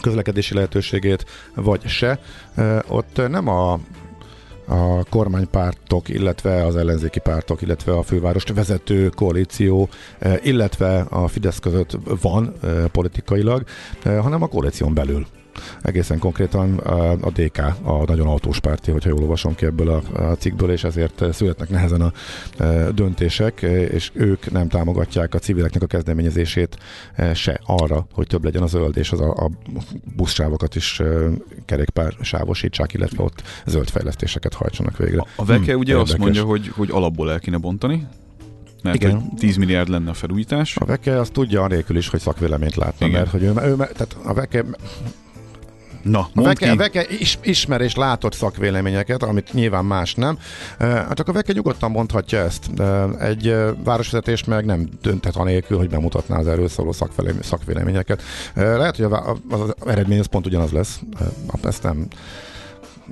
közlekedési lehetőségét, vagy se. Ott nem a a kormánypártok, illetve az ellenzéki pártok, illetve a fővárost vezető koalíció, illetve a Fidesz között van politikailag, hanem a koalíción belül. Egészen konkrétan a, a DK, a nagyon autós párti, hogyha jól olvasom ki ebből a, a cikkből, és ezért születnek nehezen a e, döntések, e, és ők nem támogatják a civileknek a kezdeményezését e, se arra, hogy több legyen a zöld, és az a, a buszsávokat is kerékpár sávosítsák, illetve ott zöld fejlesztéseket hajtsanak végre. A Veke Hm, ugye azt érdekes. mondja, hogy, hogy alapból el kéne bontani, mert Igen. hogy 10 milliárd lenne a felújítás. A Veke azt tudja anélkül is, hogy szakvéleményt látna, Igen. mert hogy ő, ő, tehát a Veke Na, A Veke, ki. Veke is, ismer és látott szakvéleményeket, amit nyilván más nem. Hát csak a Veke nyugodtan mondhatja ezt. Egy eh, városvezetés meg nem dönthet anélkül, hogy bemutatná az erről szóló szakvélemény- szakvéleményeket. Eh, Lehet, hogy a vá- az eredmény az pont ugyanaz lesz. Eh, Ezt nem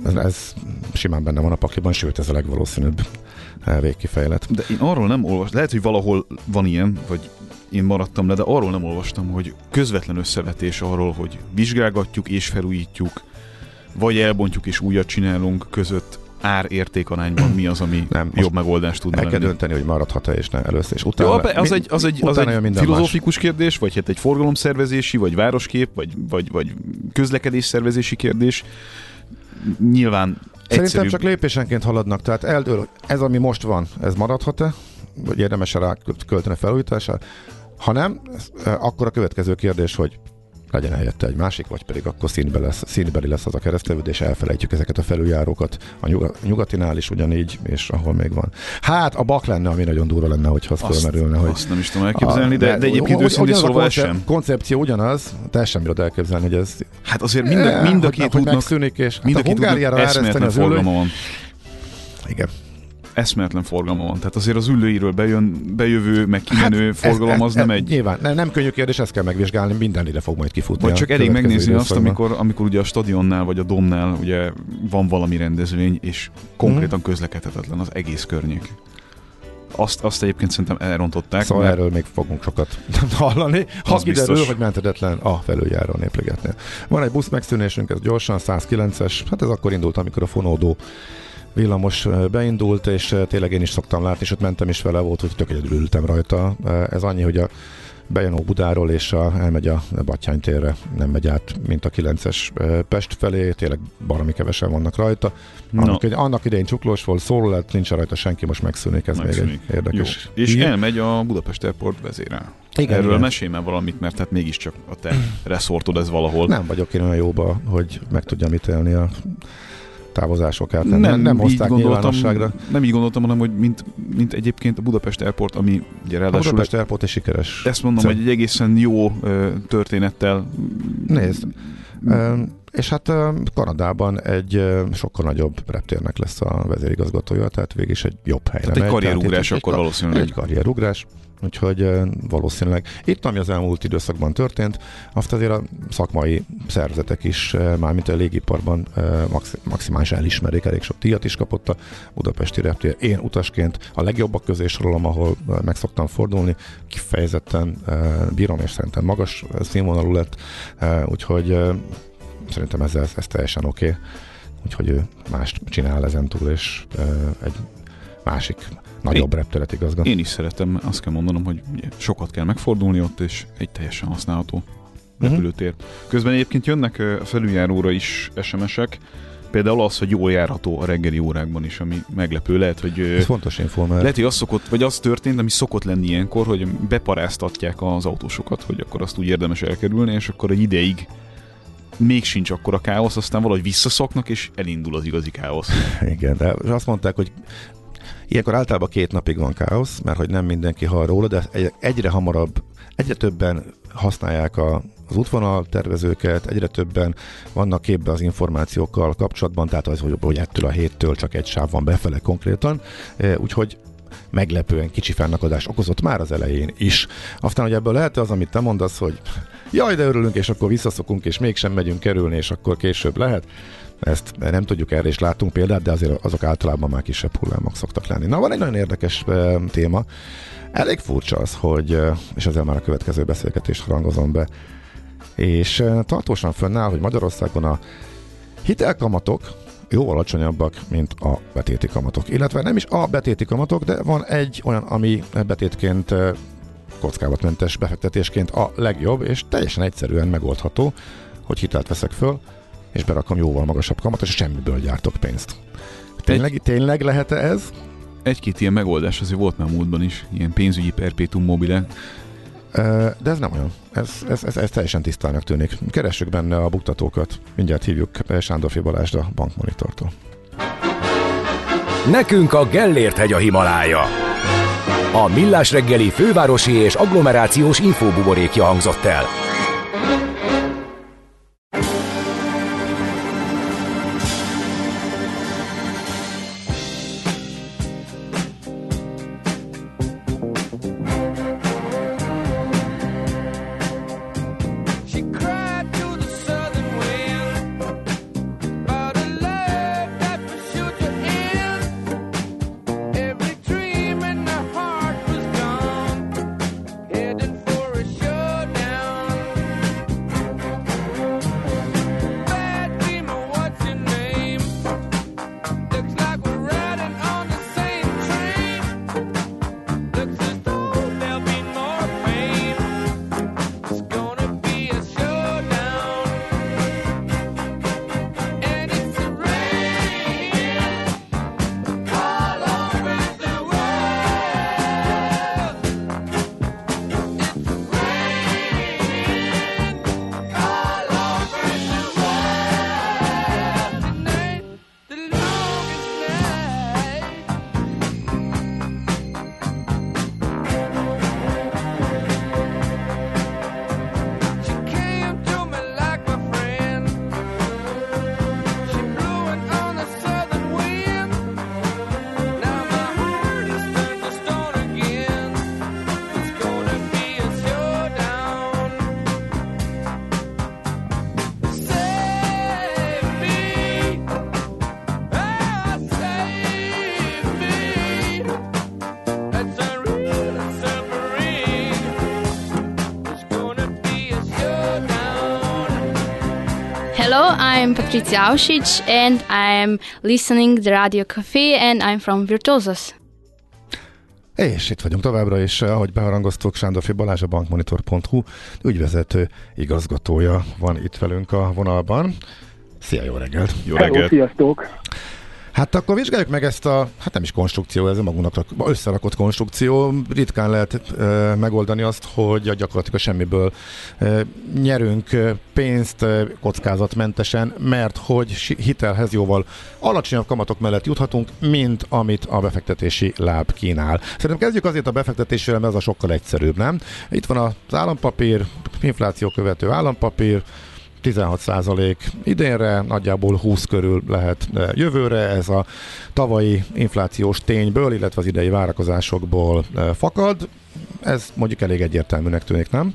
ez, ez simán benne van a pakliban, sőt ez a legvalószínűbb végkifejlet. De én arról nem olvastam, lehet, hogy valahol van ilyen, vagy én maradtam le, de arról nem olvastam, hogy közvetlen összevetés arról, hogy vizsgálgatjuk és felújítjuk, vagy elbontjuk és újat csinálunk között ár-értékarányban mi az, ami Nem, jobb megoldást tudna El kell lenni. dönteni, hogy maradhat-e és ne először. És utána, Jó, az egy, az egy, az egy filozófikus kérdés, vagy hát egy forgalomszervezési, vagy városkép, vagy, vagy, vagy közlekedés szervezési kérdés. Nyilván Szerintem egyszerűbb. csak lépésenként haladnak, tehát eldől, ez, ami most van, ez maradhat-e, vagy érdemes rá költeni felújításra. Ha nem, e, akkor a következő kérdés, hogy legyen helyette egy másik, vagy pedig akkor színbe lesz, színbeli lesz az a keresztevőd, és elfelejtjük ezeket a felüljárókat. A nyuga- nyugatinál is ugyanígy, és ahol még van. Hát a bak lenne, ami nagyon durva lenne, hogyha az azt, fölmerülne, hogy azt nem is tudom elképzelni, de, de egyébként őszintén a szólva ez sem. koncepció ugyanaz, ezt sem bírod elképzelni, hogy ez Hát azért mind a, mind a két útnak, megszűnik, és mind a hát a két eszméletlen forgalma van. igen. Eszméletlen forgalma van. Tehát azért az ülőiről bejön, bejövő, meg kimenő Hát, forgalom az nem egy... Nyilván, nem, nem könnyű kérdés, ezt kell megvizsgálni, minden ide fog majd kifutni. Vagy csak elég megnézni azt, amikor, amikor ugye a stadionnál vagy a domnál ugye van valami rendezvény, és konkrétan közlekedhetetlen az egész környék. Azt, azt egyébként szerintem elrontották. Szóval mert- erről még fogunk sokat hallani. Ha Az kiderül, biztos. hogy menthetetlen a felüljáró a népligetnél. Van egy busz megszűnésünk, ez gyorsan, 109-es, hát ez akkor indult, amikor a fonódó villamos beindult, és tényleg én is szoktam látni, és ott mentem is vele, volt, hogy tök egyedül ültem rajta. Ez annyi, hogy a bejön a Budáról, és a, elmegy a Battyány térre, nem megy át, mint a 9-es ö, Pest felé, tényleg baromi kevesen vannak rajta. Na. Annak, no. annak idején csuklós volt, szóló lett, nincs rajta senki, most megszűnik, ez Megszűnik. még egy érdekes. Jó. És hír. elmegy a Budapest Airport vezérel. Igen, Erről igen. mesélj már valamit, mert hát mégiscsak a te reszortod ez valahol. Nem vagyok én olyan jóba, hogy meg tudjam ítélni a távozásokat. Nem, nem, nem így hozták nyilvánosságra. Nem így gondoltam, hanem hogy mint, mint egyébként a Budapest Airport, ami ugye A ráadásul Budapest Airport egy sikeres. ezt mondom, Szóval- hogy egy egészen jó ö, történettel Nézd. És hát Kanadában egy sokkal nagyobb reptérnek lesz a vezérigazgatója, tehát végig is egy jobb helyre Tehát egy karrierugrás akkor egy, valószínűleg. Egy karrierugrás, úgyhogy valószínűleg itt, ami az elmúlt időszakban történt, azt azért a szakmai szervezetek is, mármint a légiparban maximális elismerik, elég sok díjat is kapott a budapesti reptér. Én utasként a legjobbak közé sorolom, ahol meg szoktam fordulni, kifejezetten bírom, és szerintem magas színvonalú lett, úgyhogy szerintem ez, ez, ez teljesen oké. Okay. Úgyhogy ő mást csinál ezen és egy másik nagyobb repteret igazgat. Én is szeretem, azt kell mondanom, hogy sokat kell megfordulni ott, és egy teljesen használható Mhm. repülőtér. Közben egyébként jönnek a felüljáróra is SMS-ek, például az, hogy jól járható a reggeli órákban is, ami meglepő. Lehet, hogy Ez fontos info, mert Lehet, hogy az szokott, vagy az történt, ami szokott lenni ilyenkor, hogy beparáztatják az autósokat, hogy akkor azt úgy érdemes elkerülni, és akkor egy ideig még sincs akkor a káosz, aztán valahogy visszaszoknak, és elindul az igazi káosz. igen, de azt mondták, hogy ilyenkor általában két napig van káosz, mert hogy nem mindenki hall róla, de egy- egyre hamarabb, egyre többen használják a, az útvonal tervezőket, egyre többen vannak képbe az információkkal kapcsolatban, tehát az, hogy ettől a héttől csak egy sáv van befele konkrétan, E, úgyhogy meglepően kicsi fennakadás okozott már az elején is. Aztán, hogy ebből lehet az, amit te mondasz, hogy jaj, de örülünk, és akkor visszaszokunk, és mégsem megyünk kerülni, és akkor később lehet. Ezt nem tudjuk erre is látunk példát, de azért azok általában már kisebb hullámok szoktak lenni. Na, van egy nagyon érdekes téma. Elég furcsa az, hogy, és ezzel már a következő beszélgetést rangozom be, és tartósan fönnáll, hogy Magyarországon a hitelkamatok jó alacsonyabbak, mint a betéti kamatok. Illetve nem is a betéti kamatok, de van egy olyan, ami betétként kockázatmentes befektetésként a legjobb, és teljesen egyszerűen megoldható, hogy hitelt veszek föl, és berakom jóval magasabb kamatot, és semmiből gyártok pénzt. Tényleg, tényleg lehet ez? Egy-két ilyen megoldás azért volt már múltban is, ilyen pénzügyi perpétum mobile. De ez nem olyan. Ez, ez, ez, ez teljesen tisztának tűnik. Keressük benne a buktatókat. Mindjárt hívjuk Sándorfi Balázsd a bankmonitortól. Nekünk a Gellért hegy a Himalája. A Millás reggeli fővárosi és agglomerációs infóbuborékja hangzott el. I'm Patricia Ausic and I'm listening the Radio Café and I'm from Virtuosos. És itt vagyunk továbbra is, ahogy beharangoztuk, Sándorfi Balázs, a bankmonitor.hu ügyvezető igazgatója van itt velünk a vonalban. Szia, jó reggelt! Jó reggelt! Hello, sziasztok! Hát akkor vizsgáljuk meg ezt a, hát nem is konstrukció, ez a magunknak összerakott konstrukció. Ritkán lehet e, megoldani azt, hogy gyakorlatilag semmiből e, nyerünk pénzt e, kockázatmentesen, mert hogy hitelhez jóval alacsonyabb kamatok mellett juthatunk, mint amit a befektetési láb kínál. Szerintem kezdjük azért a befektetéssel, mert az a sokkal egyszerűbb, nem? Itt van az állampapír, infláció követő állampapír, 16 százalék idénre, nagyjából 20 körül lehet jövőre. Ez a tavalyi inflációs tényből, illetve az idei várakozásokból fakad. Ez mondjuk elég egyértelműnek tűnik, nem?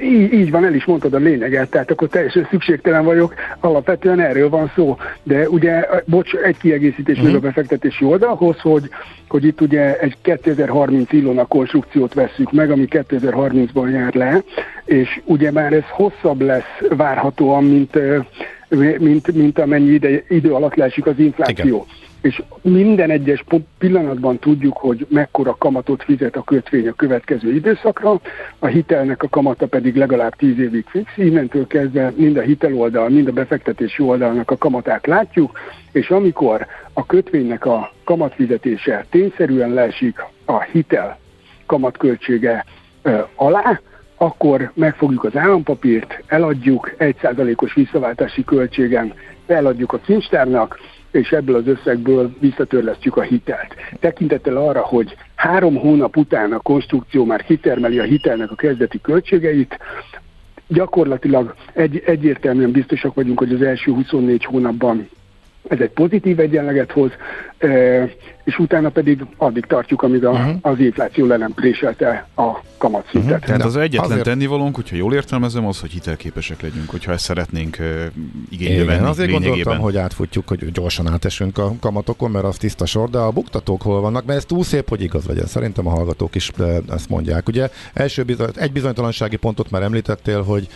Így, így van, el is mondtad a lényeget, tehát akkor teljesen szükségtelen vagyok, alapvetően erről van szó. De ugye, bocs, egy kiegészítés uh-huh. még a befektetési oldalhoz, hogy, hogy itt ugye egy 2030 Ilona konstrukciót vesszük meg, ami 2030-ban jár le, és ugye már ez hosszabb lesz várhatóan, mint, mint, mint amennyi ide, idő alatt leesik az infláció. Igen és minden egyes pillanatban tudjuk, hogy mekkora kamatot fizet a kötvény a következő időszakra, a hitelnek a kamata pedig legalább 10 évig fix, innentől kezdve mind a hiteloldal, mind a befektetési oldalnak a kamatát látjuk, és amikor a kötvénynek a kamatfizetése tényszerűen leesik a hitel kamatköltsége alá, akkor megfogjuk az állampapírt, eladjuk 1%-os visszaváltási költségen, eladjuk a kincstárnak, és ebből az összegből visszatörlesztjük a hitelt. Tekintettel arra, hogy három hónap után a konstrukció már kitermeli a hitelnek a kezdeti költségeit, gyakorlatilag egy, egyértelműen biztosak vagyunk, hogy az első 24 hónapban ez egy pozitív egyenleget hoz, és utána pedig addig tartjuk, amíg a, uh-huh. az infláció le nem préselte a kamatszintet. Uh-huh. Tehát az egyetlen azért... tennivalónk, hogyha jól értelmezem, az, hogy hitelképesek legyünk, hogyha ezt szeretnénk uh, igénybe venni. Azért gondoltam, hogy átfutjuk, hogy gyorsan átesünk a kamatokon, mert az tiszta sor, de a buktatók hol vannak, mert ez túl szép, hogy igaz legyen. Szerintem a hallgatók is ezt mondják. Ugye első bizony, egy bizonytalansági pontot már említettél, hogy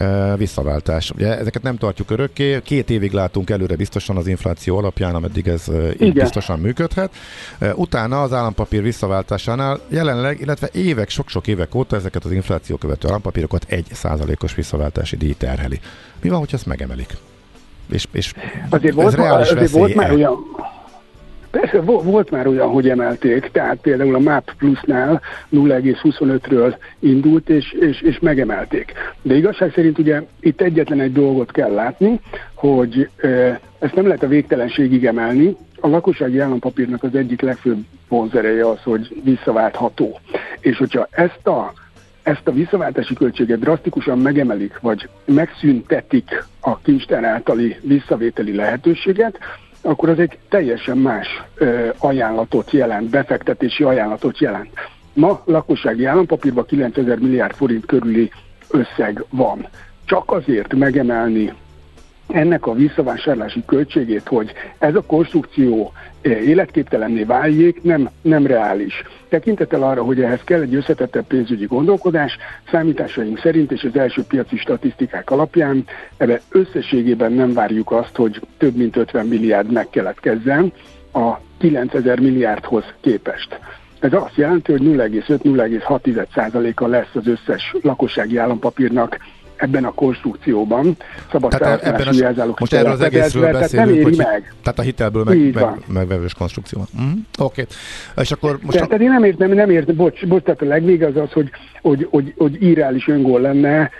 uh, visszaváltás. Ugye ezeket nem tartjuk örökké, két évig látunk előre biztosan az infláció alapján, ameddig ez uh, így biztosan működhet. Utána az állampapír visszaváltásánál jelenleg, illetve évek, sok-sok évek óta ezeket az infláció követő állampapírokat egy százalékos visszaváltási díj terheli. Mi van, hogyha ezt megemelik? És, és azért volt, ez reális azért volt már olyan, Persze, volt már olyan, hogy emelték, tehát például a MAP Plusnál 0,25-ről indult, és, és, és megemelték. De igazság szerint ugye itt egyetlen egy dolgot kell látni, hogy ezt nem lehet a végtelenségig emelni, a lakossági állampapírnak az egyik legfőbb vonzereje az, hogy visszaváltható. És hogyha ezt a ezt a visszaváltási költséget drasztikusan megemelik, vagy megszüntetik a kincstár általi visszavételi lehetőséget, akkor az egy teljesen más ö, ajánlatot jelent, befektetési ajánlatot jelent. Ma lakossági állampapírban 9000 milliárd forint körüli összeg van. Csak azért megemelni ennek a visszavásárlási költségét, hogy ez a konstrukció eh, életképtelenné váljék, nem, nem reális. Tekintettel arra, hogy ehhez kell egy összetettebb pénzügyi gondolkodás, számításaink szerint és az első piaci statisztikák alapján ebbe összességében nem várjuk azt, hogy több mint 50 milliárd megkeletkezzen a 9000 milliárdhoz képest. Ez azt jelenti, hogy 0,5-0,6%-a lesz az összes lakossági állampapírnak ebben a konstrukcióban szabad tehát ebben a, jelzálók Most erről az egészről beszélünk, hogy meg. tehát a hitelből meg, meg, megvevős konstrukció. Mm, Oké. Okay. És akkor most... Tehát, a... én nem értem, nem értem, bocs, bocs, tehát a legvége az az, hogy, hogy, hogy, hogy írális öngól lenne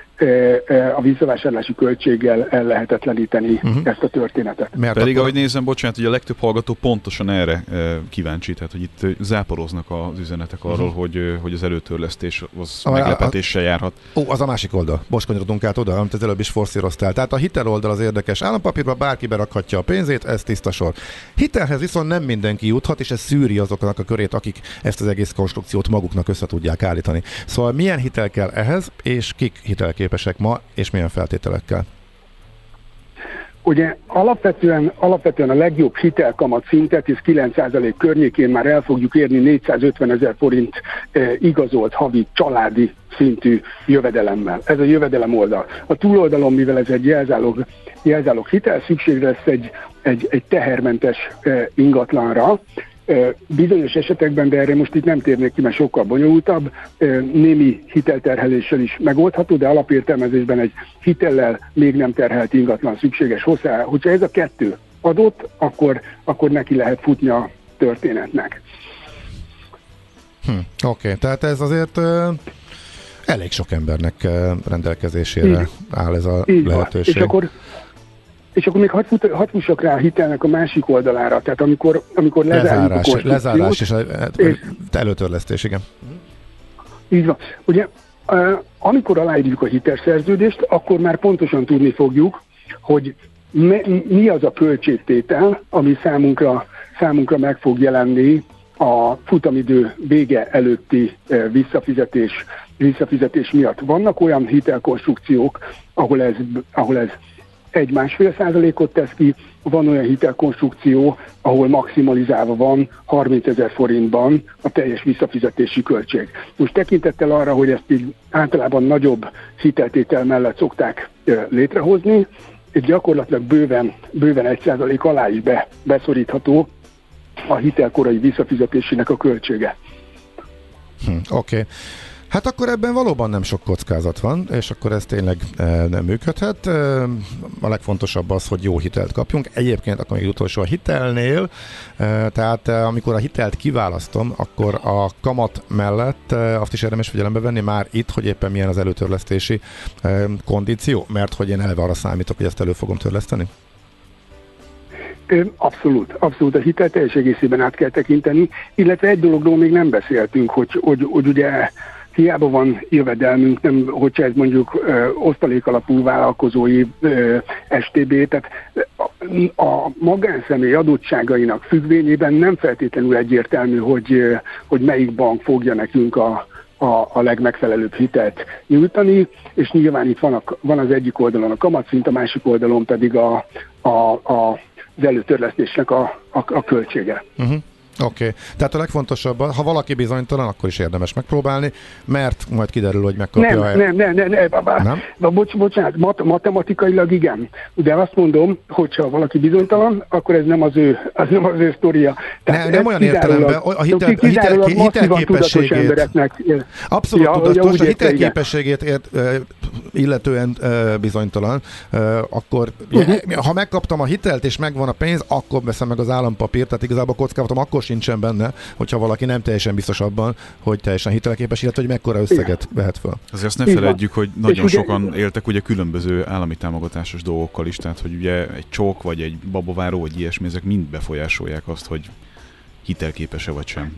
a visszavásárlási költséggel ellehetetleníteni uh-huh. ezt a történetet. Mert Pedig, akkor... ahogy nézem, bocsánat, hogy a legtöbb hallgató pontosan erre kíváncsi, tehát hogy itt záporoznak az üzenetek arról, uh-huh. hogy, hogy az előtörlesztés az a, meglepetéssel járhat. Ó, az a másik oldal. Most kanyarodunk át oda, amit az előbb is forszíroztál. Tehát a hitel oldal az érdekes. Állampapírba bárki berakhatja a pénzét, ez tiszta sor. Hitelhez viszont nem mindenki juthat, és ez szűri azoknak a körét, akik ezt az egész konstrukciót maguknak össze tudják állítani. Szóval milyen hitel kell ehhez, és kik hitelképesek? Képesek ma, és milyen feltételekkel? Ugye alapvetően, alapvetően a legjobb hitelkamat szintet, és 9% környékén már el fogjuk érni 450 ezer forint e, igazolt havi családi szintű jövedelemmel. Ez a jövedelem oldal. A túloldalon, mivel ez egy jelzálog, jelzálog hitel, szükség lesz egy, egy, egy tehermentes e, ingatlanra, Bizonyos esetekben, de erre most itt nem térnék ki, mert sokkal bonyolultabb, némi hitelterheléssel is megoldható, de alapértelmezésben egy hitellel még nem terhelt ingatlan szükséges hozzá. Hogyha ez a kettő adott, akkor, akkor neki lehet futni a történetnek. Hm, Oké, okay. tehát ez azért uh, elég sok embernek uh, rendelkezésére így, áll ez a így lehetőség. Van. És akkor és akkor még hadd, fut, hadd fussak rá a hitelnek a másik oldalára, tehát amikor, amikor lezárás, a lezárás és, és előtörlesztés, igen. Így van. Ugye, amikor aláírjuk a hitelszerződést, akkor már pontosan tudni fogjuk, hogy mi az a költségtétel, ami számunkra, számunkra meg fog jelenni a futamidő vége előtti visszafizetés, visszafizetés miatt. Vannak olyan hitelkonstrukciók, ahol ez, ahol ez egy másfél százalékot tesz ki, van olyan hitelkonstrukció, ahol maximalizálva van 30 ezer forintban a teljes visszafizetési költség. Most tekintettel arra, hogy ezt így általában nagyobb hiteltétel mellett szokták létrehozni, és gyakorlatilag bőven, bőven 1 százalék alá is be, beszorítható a hitelkorai visszafizetésének a költsége. Hm, Oké. Okay. Hát akkor ebben valóban nem sok kockázat van, és akkor ez tényleg e, nem működhet. E, a legfontosabb az, hogy jó hitelt kapjunk. Egyébként akkor még utolsó a hitelnél, e, tehát amikor a hitelt kiválasztom, akkor a kamat mellett azt is érdemes figyelembe venni már itt, hogy éppen milyen az előtörlesztési kondíció, mert hogy én eleve arra számítok, hogy ezt elő fogom törleszteni. Abszolút, abszolút a hitel teljes egészében át kell tekinteni, illetve egy dologról még nem beszéltünk, hogy, hogy, hogy ugye hiába van jövedelmünk, nem, hogyha ez mondjuk ö, osztalék alapú vállalkozói ö, STB, tehát a, a magánszemély adottságainak függvényében nem feltétlenül egyértelmű, hogy, hogy melyik bank fogja nekünk a, a, a legmegfelelőbb hitelt nyújtani, és nyilván itt van, a, van az egyik oldalon a kamatszint, a másik oldalon pedig a, a, a, az előtörlesztésnek a, a, a költsége. Uh-huh. Oké, okay. tehát a legfontosabb, ha valaki bizonytalan, akkor is érdemes megpróbálni, mert majd kiderül, hogy megkapja nem, a... Nem, nem, nem, nem, nem, nem? Na, bocs, bocsánat, mat- matematikailag igen. De azt mondom, hogyha valaki bizonytalan, akkor ez nem az ő, az nem az ő sztoria. Tehát ne, nem olyan értelemben, a, hitel, a hitel, hitelképességét... Abszolút ja, tudatos, a hitelképességét ért, illetően bizonytalan, akkor uh-huh. ha megkaptam a hitelt és megvan a pénz, akkor veszem meg az állampapírt, tehát igazából kockázatom akkor sincsen benne, hogyha valaki nem teljesen biztos abban, hogy teljesen hitelképes, illetve hogy mekkora összeget Igen. vehet fel. Azért azt ne feledjük, hogy nagyon és sokan ugye... éltek ugye különböző állami támogatásos dolgokkal is, tehát hogy ugye egy csók, vagy egy babaváró, vagy ilyesmi, ezek mind befolyásolják azt, hogy hitelképes-e vagy sem.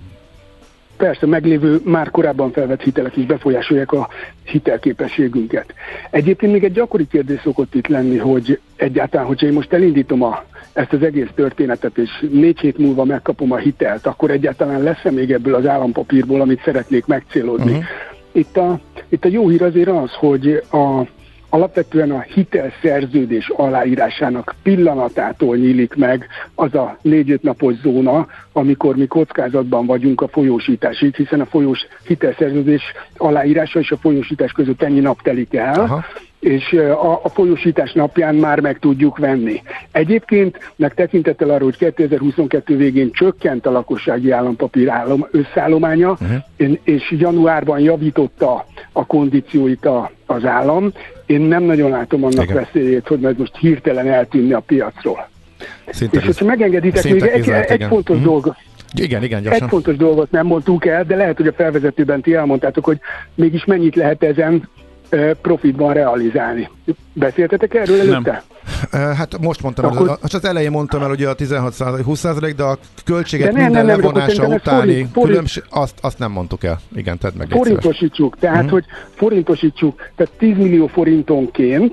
Persze, meglévő, már korábban felvett hitelek is befolyásolják a hitelképességünket. Egyébként még egy gyakori kérdés szokott itt lenni, hogy egyáltalán, hogyha én most elindítom a, ezt az egész történetet, és négy hét múlva megkapom a hitelt, akkor egyáltalán lesz-e még ebből az állampapírból, amit szeretnék megcélozni. Uh-huh. Itt, a, itt a jó hír azért az, hogy a alapvetően a hitelszerződés aláírásának pillanatától nyílik meg az a négy-öt napos zóna, amikor mi kockázatban vagyunk a folyósításig, hiszen a folyós hitelszerződés aláírása és a folyósítás között ennyi nap telik el. Aha és a, a folyosítás napján már meg tudjuk venni. Egyébként, meg tekintettel arra, hogy 2022 végén csökkent a lakossági állampapír állom, összeállománya, uh-huh. és januárban javította a kondícióit a, az állam, én nem nagyon látom annak Igen. veszélyét, hogy majd most hirtelen eltűnni a piacról. Szinte és hogyha megengeditek, még egy, egy fontos uh-huh. dolog, igen, igen, gyorsan. Egy fontos dolgot nem mondtunk el, de lehet, hogy a felvezetőben ti elmondtátok, hogy mégis mennyit lehet ezen profitban realizálni. Beszéltetek erről előtte? Nem. Hát most mondtam, Akkor... el, az elején mondtam el, hogy a 16 20 de a költséget de nem, minden nem, nem, levonása utáni forint, forint, különbség, azt, azt nem mondtuk el. Igen, tedd meg Forintosítsuk, tehát, uh-huh. hogy forintosítsuk, tehát 10 millió forintonként,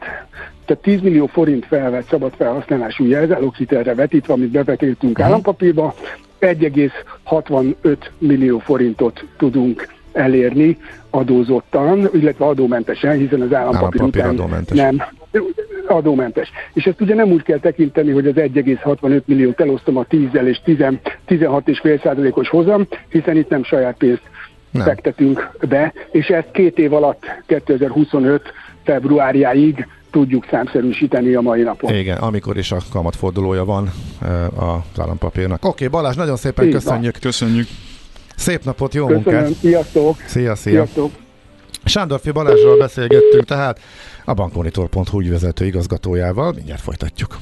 tehát 10 millió forint felvett szabad felhasználású jelzáloghitelre vetítve, amit bevetítünk uh-huh. állampapírba, 1,65 millió forintot tudunk elérni adózottan, illetve adómentesen, hiszen az állampapír után adómentes. nem adómentes. És ezt ugye nem úgy kell tekinteni, hogy az 1,65 milliót elosztom a 10-zel és 16,5 százalékos hozam, hiszen itt nem saját pénzt nem. fektetünk be, és ezt két év alatt 2025 februárjáig tudjuk számszerűsíteni a mai napon. Igen, amikor is a kamatfordulója van az állampapírnak. Oké, okay, Balázs, nagyon szépen Így köszönjük. Van. Köszönjük. Szép napot, jó Köszönöm. munkát! Sziasztok! Szia, szia! Sziasztok. Sándorfi Balázsral beszélgettünk tehát a bankmonitor.hu ügyvezető igazgatójával. Mindjárt folytatjuk.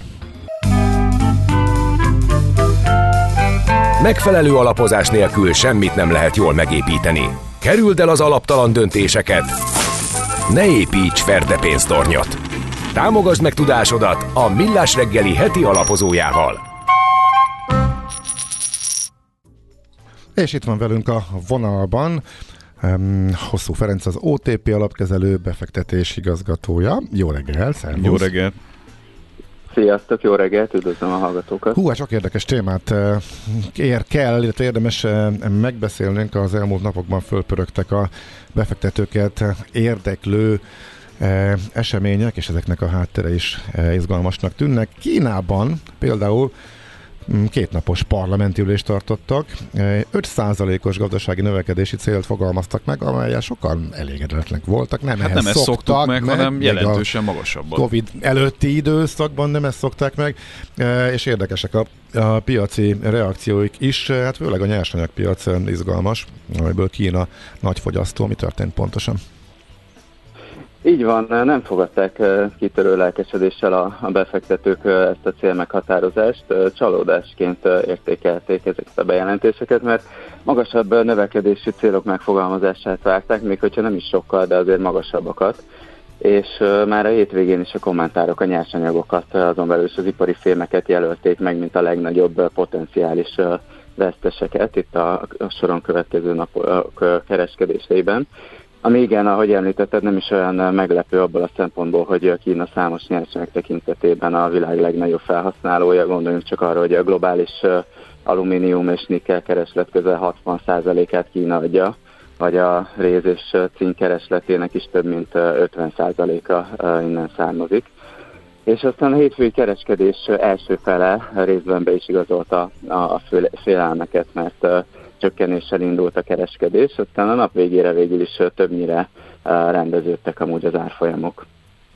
Megfelelő alapozás nélkül semmit nem lehet jól megépíteni. Kerüld el az alaptalan döntéseket. Ne építs ferde pénztornyot. Támogasd meg tudásodat a Millás reggeli heti alapozójával. És itt van velünk a vonalban um, Hosszú Ferenc, az OTP alapkezelő befektetés igazgatója. Jó reggel, szervusz! Jó reggel! Sziasztok, jó reggelt, üdvözlöm a hallgatókat. Hú, hát sok érdekes témát eh, ér kell, illetve érdemes eh, megbeszélnünk. Az elmúlt napokban fölpörögtek a befektetőket érdeklő eh, események, és ezeknek a háttere is izgalmasnak tűnnek. Kínában például kétnapos parlamenti ülést tartottak. 5%-os gazdasági növekedési célt fogalmaztak meg, amelyel sokan elégedetlenek voltak. Nem, hát nem ezt szoktuk meg, meg, hanem jelentősen magasabban. Covid előtti időszakban nem ezt szokták meg, és érdekesek a, a piaci reakcióik is, hát főleg a nyersanyagpiac izgalmas, amiből Kína nagy fogyasztó. Mi történt pontosan? Így van, nem fogadták kitörő lelkesedéssel a, a befektetők ezt a célmeghatározást. Csalódásként értékelték ezeket a bejelentéseket, mert magasabb növekedési célok megfogalmazását várták, még hogyha nem is sokkal, de azért magasabbakat. És már a hétvégén is a kommentárok a nyersanyagokat, azon belül is az ipari fémeket jelölték meg, mint a legnagyobb potenciális veszteseket itt a soron következő napok kereskedéseiben. Ami igen, ahogy említetted, nem is olyan meglepő abból a szempontból, hogy Kína számos nyersanyag tekintetében a világ legnagyobb felhasználója. Gondoljunk csak arra, hogy a globális alumínium és nikkel kereslet közel 60%-át Kína adja, vagy a réz és cink keresletének is több mint 50%-a innen származik. És aztán a hétfői kereskedés első fele részben be is igazolta a félelmeket, mert csökkenéssel indult a kereskedés, aztán a nap végére végül is többnyire rendeződtek amúgy az árfolyamok.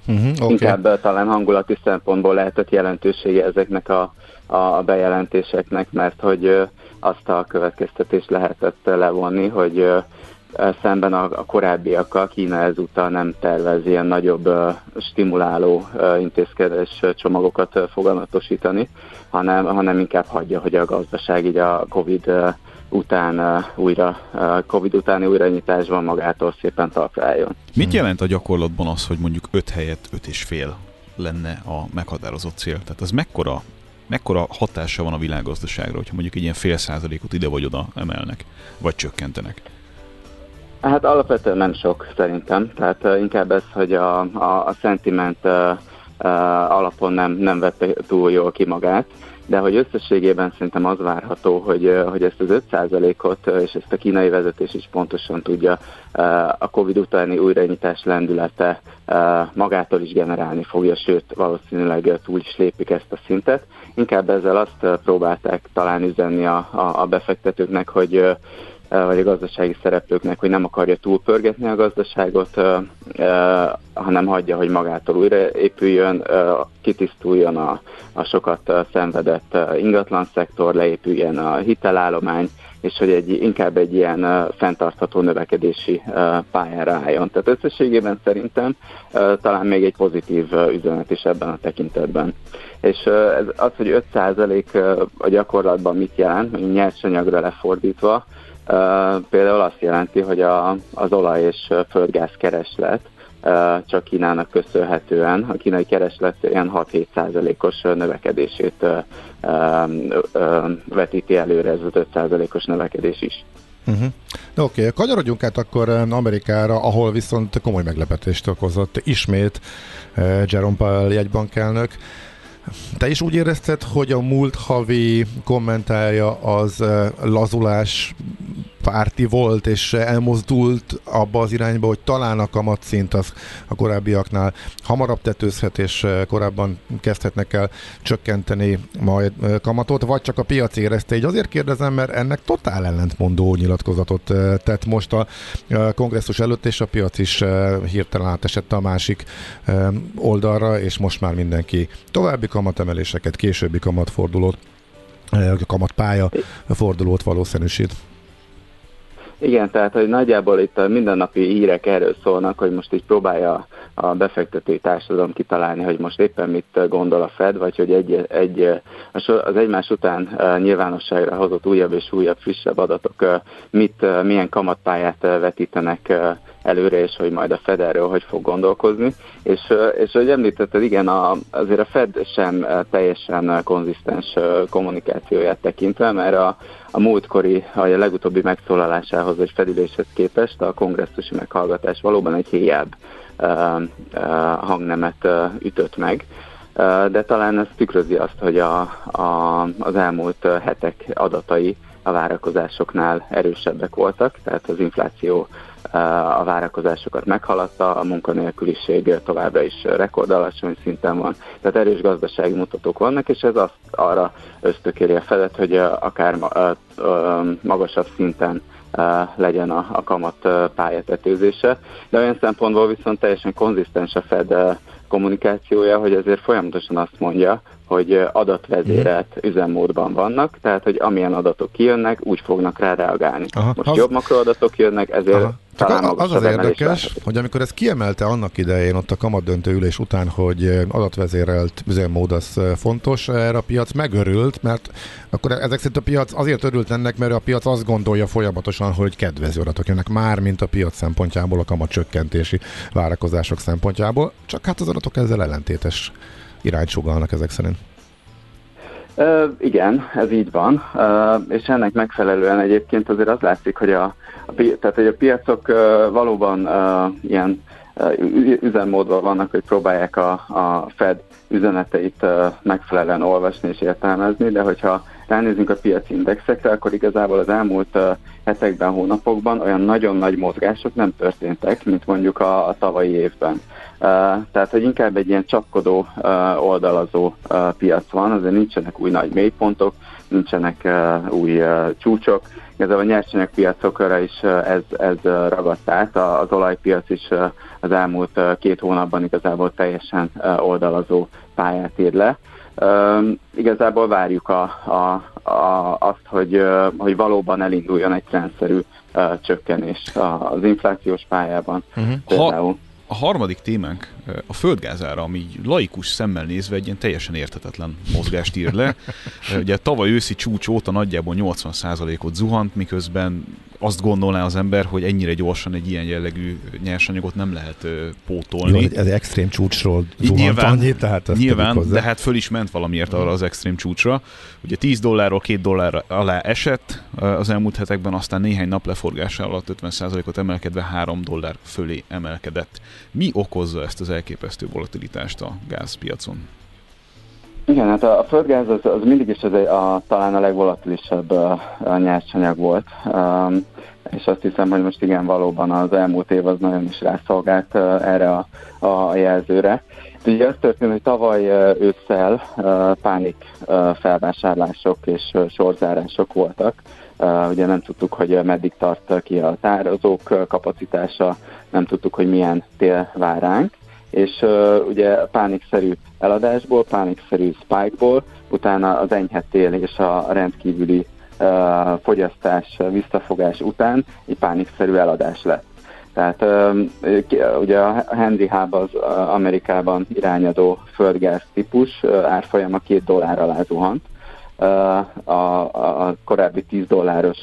Uh-huh, okay. Inkább talán hangulati szempontból lehetett jelentősége ezeknek a, a bejelentéseknek, mert hogy azt a következtetést lehetett levonni, hogy szemben a, a korábbiakkal Kína ezúttal nem tervez ilyen nagyobb uh, stimuláló uh, intézkedés csomagokat uh, hanem, hanem inkább hagyja, hogy a gazdaság így a Covid uh, után újra, Covid utáni újranyitásban magától szépen talpráljon. Mit jelent a gyakorlatban az, hogy mondjuk 5 helyett 5 és fél lenne a meghatározott cél? Tehát az mekkora, mekkora hatása van a világgazdaságra, hogyha mondjuk egy ilyen fél százalékot ide vagy oda emelnek, vagy csökkentenek? Hát alapvetően nem sok szerintem, tehát uh, inkább ez, hogy a, a, a sentiment uh, uh, alapon nem, nem vette túl jól ki magát, de hogy összességében szerintem az várható, hogy, hogy ezt az 5%-ot, és ezt a kínai vezetés is pontosan tudja, a Covid utáni újranyitás lendülete magától is generálni fogja, sőt valószínűleg túl is lépik ezt a szintet. Inkább ezzel azt próbálták talán üzenni a, a, a befektetőknek, hogy vagy a gazdasági szereplőknek, hogy nem akarja túlpörgetni a gazdaságot, hanem hagyja, hogy magától újraépüljön, kitisztuljon a, a sokat szenvedett ingatlan szektor, leépüljen a hitelállomány, és hogy egy, inkább egy ilyen fenntartható növekedési pályára álljon. Tehát összességében szerintem talán még egy pozitív üzenet is ebben a tekintetben. És az, hogy 5% a gyakorlatban mit jelent, nyersanyagra lefordítva, például azt jelenti, hogy a, az olaj és földgáz kereslet csak Kínának köszönhetően a kínai kereslet ilyen 6-7 százalékos növekedését vetíti előre ez az 5 százalékos növekedés is. Uh-huh. Oké, okay. kanyarodjunk át akkor Amerikára, ahol viszont komoly meglepetést okozott ismét Jerome Powell jegybankelnök. Te is úgy érezted, hogy a múlt havi kommentálja az lazulás párti volt, és elmozdult abba az irányba, hogy talán a kamatszint az a korábbiaknál hamarabb tetőzhet, és korábban kezdhetnek el csökkenteni majd kamatot, vagy csak a piac érezte. Így azért kérdezem, mert ennek totál ellentmondó nyilatkozatot tett most a kongresszus előtt, és a piac is hirtelen átesett a másik oldalra, és most már mindenki további kamatemeléseket, későbbi kamatfordulót kamatpálya fordulót valószínűsít. Igen, tehát hogy nagyjából itt a mindennapi hírek erről szólnak, hogy most így próbálja a befektetői társadalom kitalálni, hogy most éppen mit gondol a Fed, vagy hogy egy, egy, az egymás után nyilvánosságra hozott újabb és újabb frissebb adatok mit, milyen kamatpályát vetítenek előre, és hogy majd a Fed erről hogy fog gondolkozni. És, és hogy említetted, igen, a, azért a Fed sem teljesen konzisztens kommunikációját tekintve, mert a, a múltkori, a legutóbbi megszólalásához, vagy fedüléshez képest a kongresszusi meghallgatás valóban egy héjább uh, uh, hangnemet uh, ütött meg, de talán ez tükrözi azt, hogy a, a, az elmúlt hetek adatai a várakozásoknál erősebbek voltak, tehát az infláció a várakozásokat meghaladta, a munkanélküliség továbbra is rekordalacsony szinten van, tehát erős gazdasági mutatók vannak, és ez azt arra ösztökéri a felet, hogy akár magasabb szinten legyen a, a kamat pályatetőzése, de olyan szempontból viszont teljesen konzisztens a Fed kommunikációja, hogy ezért folyamatosan azt mondja, hogy adatvezérelt mhm. üzemmódban vannak, tehát hogy amilyen adatok kijönnek, úgy fognak rá reagálni. Aha, Most az... jobb makroadatok jönnek, ezért Aha. Csak az az érdekes, hogy amikor ez kiemelte annak idején ott a kamatdöntő ülés után, hogy adatvezérelt üzemmód az fontos, erre a piac megörült, mert akkor ezek szerint a piac azért örült ennek, mert a piac azt gondolja folyamatosan, hogy kedvező adatok jönnek már, mint a piac szempontjából, a kamat csökkentési várakozások szempontjából, csak hát az adatok ezzel ellentétes irányt sugalnak ezek szerint. Igen, ez így van, és ennek megfelelően egyébként azért az látszik, hogy a, a, tehát, hogy a piacok valóban ilyen uh, üzemmódban vannak, hogy próbálják a, a Fed üzeneteit uh, megfelelően olvasni és értelmezni, de hogyha ránézünk a piaci indexekre, akkor igazából az elmúlt hetekben, hónapokban olyan nagyon nagy mozgások nem történtek, mint mondjuk a, a tavalyi évben. Tehát, hogy inkább egy ilyen csapkodó, oldalazó piac van, azért nincsenek új nagy mélypontok, nincsenek új csúcsok. Igazából a nyersanyagpiacokra is ez, ez ragadt át, az olajpiac is az elmúlt két hónapban igazából teljesen oldalazó pályát ír le. Igazából várjuk a, a, a, azt, hogy, hogy valóban elinduljon egy rendszerű uh, csökkenés az inflációs pályában. Uh-huh. Ha, a harmadik témánk a földgázára, ami laikus szemmel nézve egy ilyen teljesen értetetlen mozgást ír le. Ugye tavaly őszi csúcs óta nagyjából 80%-ot zuhant, miközben azt gondolná az ember, hogy ennyire gyorsan egy ilyen jellegű nyersanyagot nem lehet pótolni. Jó, ez extrém csúcsról zuhant nyilván, annyit, tehát ezt Nyilván, de hát föl is ment valamiért arra az extrém csúcsra. Ugye 10 dollárról 2 dollár alá esett az elmúlt hetekben, aztán néhány nap leforgása alatt 50%-ot emelkedve 3 dollár fölé emelkedett. Mi okozza ezt az elképesztő volatilitást a gázpiacon? Igen, hát a, a földgáz az, az mindig is az egy, a, talán a legvolatilisebb a, a nyersanyag volt, um, és azt hiszem, hogy most igen, valóban az elmúlt év az nagyon is rászolgált uh, erre a, a jelzőre. Ugye az történt, hogy tavaly uh, ősszel uh, pánik felvásárlások és uh, sorzárások voltak. Ugye nem tudtuk, hogy meddig tart ki a tározók kapacitása, nem tudtuk, hogy milyen tél vár ránk és uh, ugye pánikszerű eladásból, pánikszerű spikeból, utána az enyhetél és a rendkívüli uh, fogyasztás, visszafogás után egy pánikszerű eladás lett. Tehát ugye a Henry Hub az Amerikában irányadó földgáz típus, árfolyama két dollár alá zuhant a, a, a korábbi 10 dolláros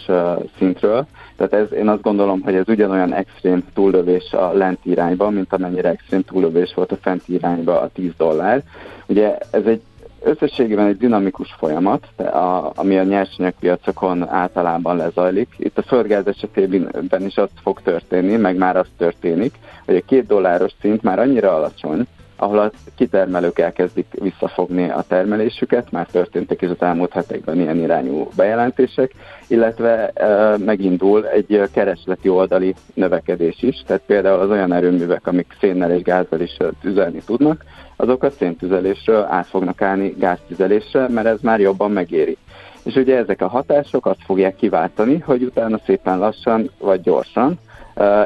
szintről. Tehát ez, én azt gondolom, hogy ez ugyanolyan extrém túllövés a lenti irányba, mint amennyire extrém túllövés volt a fenti irányba a 10 dollár. Ugye ez egy összességében egy dinamikus folyamat, a, ami a nyersanyagpiacokon általában lezajlik. Itt a földgáz esetében is az fog történni, meg már az történik, hogy a két dolláros szint már annyira alacsony, ahol a kitermelők elkezdik visszafogni a termelésüket, már történtek is az elmúlt hetekben ilyen irányú bejelentések, illetve e, megindul egy keresleti oldali növekedés is, tehát például az olyan erőművek, amik szénnel és gázzal is tüzelni tudnak, azok a széntüzelésről át fognak állni gáztüzelésre, mert ez már jobban megéri. És ugye ezek a hatások azt fogják kiváltani, hogy utána szépen lassan vagy gyorsan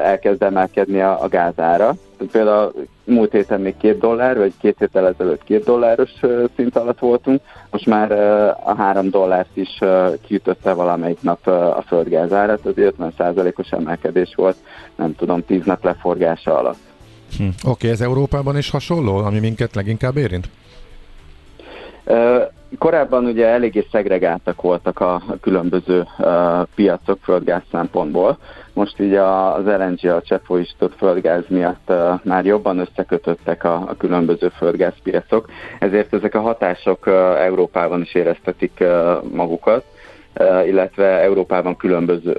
elkezd emelkedni a, a gázára. Például múlt héten még két dollár, vagy két héttel ezelőtt két dolláros szint alatt voltunk, most már a három dollárt is kiütötte valamelyik nap a földgázárat, az 50%-os emelkedés volt, nem tudom, tíz nap leforgása alatt. Hm. Oké, okay, ez Európában is hasonló, ami minket leginkább érint? Korábban ugye eléggé szegregáltak voltak a különböző piacok földgáz szempontból. Most így az LNG, a cseppfolyósított földgáz miatt már jobban összekötöttek a, a különböző földgázpiacok, ezért ezek a hatások Európában is éreztetik magukat illetve Európában különböző,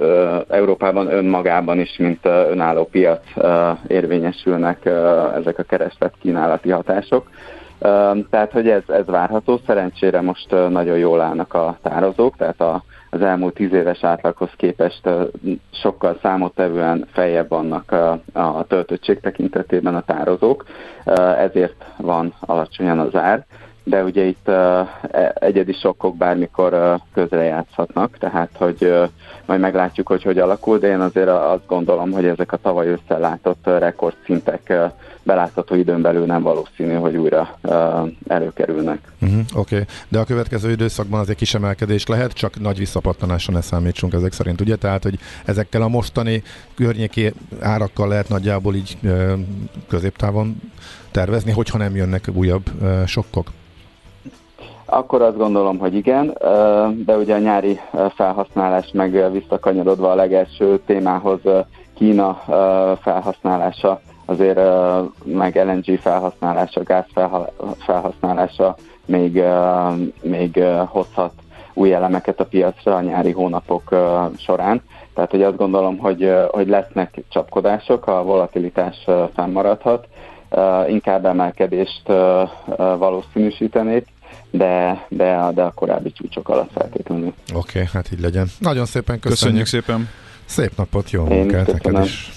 Európában önmagában is, mint önálló piac érvényesülnek ezek a kereslet kínálati hatások. Tehát, hogy ez, ez várható. Szerencsére most nagyon jól állnak a tározók, tehát a, az elmúlt tíz éves átlaghoz képest sokkal számottevően feljebb vannak a, a töltöttség tekintetében a tározók, ezért van alacsonyan az ár de ugye itt uh, egyedi sokkok bármikor uh, közrejátszhatnak, tehát hogy uh, majd meglátjuk, hogy hogy alakul, de én azért azt gondolom, hogy ezek a tavaly összelátott uh, rekordszintek uh, belátható időn belül nem valószínű, hogy újra uh, előkerülnek. Uh-huh, Oké, okay. de a következő időszakban azért kis emelkedés lehet, csak nagy visszapattanásra ne számítsunk ezek szerint, ugye? Tehát, hogy ezekkel a mostani környéki árakkal lehet nagyjából így uh, középtávon tervezni, hogyha nem jönnek újabb uh, sokkok? Akkor azt gondolom, hogy igen, de ugye a nyári felhasználás meg visszakanyarodva a legelső témához Kína felhasználása, azért meg LNG felhasználása, gáz felhasználása még, még hozhat új elemeket a piacra a nyári hónapok során. Tehát, hogy azt gondolom, hogy, hogy lesznek csapkodások, a volatilitás fennmaradhat, inkább emelkedést valószínűsítenék, de, de, a, de a korábbi csúcsok alatt feltétlenül. Oké, okay, hát így legyen. Nagyon szépen köszönjük. Köszönjük szépen. Szép napot, jó munkát neked is.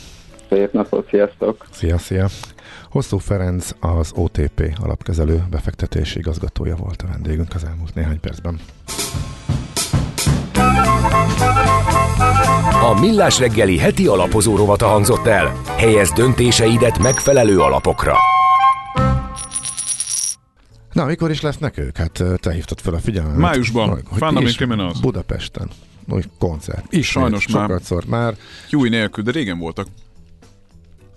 Szép napot, sziasztok. Szia, szia. Hosszú Ferenc az OTP alapkezelő befektetési igazgatója volt a vendégünk az elmúlt néhány percben. A Millás reggeli heti alapozó rovata hangzott el. Helyez döntéseidet megfelelő alapokra. Na, mikor is lesznek ők? Hát te hívtad fel a figyelmet. Májusban. Fanna Criminals. Budapesten. Úgy koncert. Is Sajnos már. Sokatszor már. Új nélkül, de régen voltak.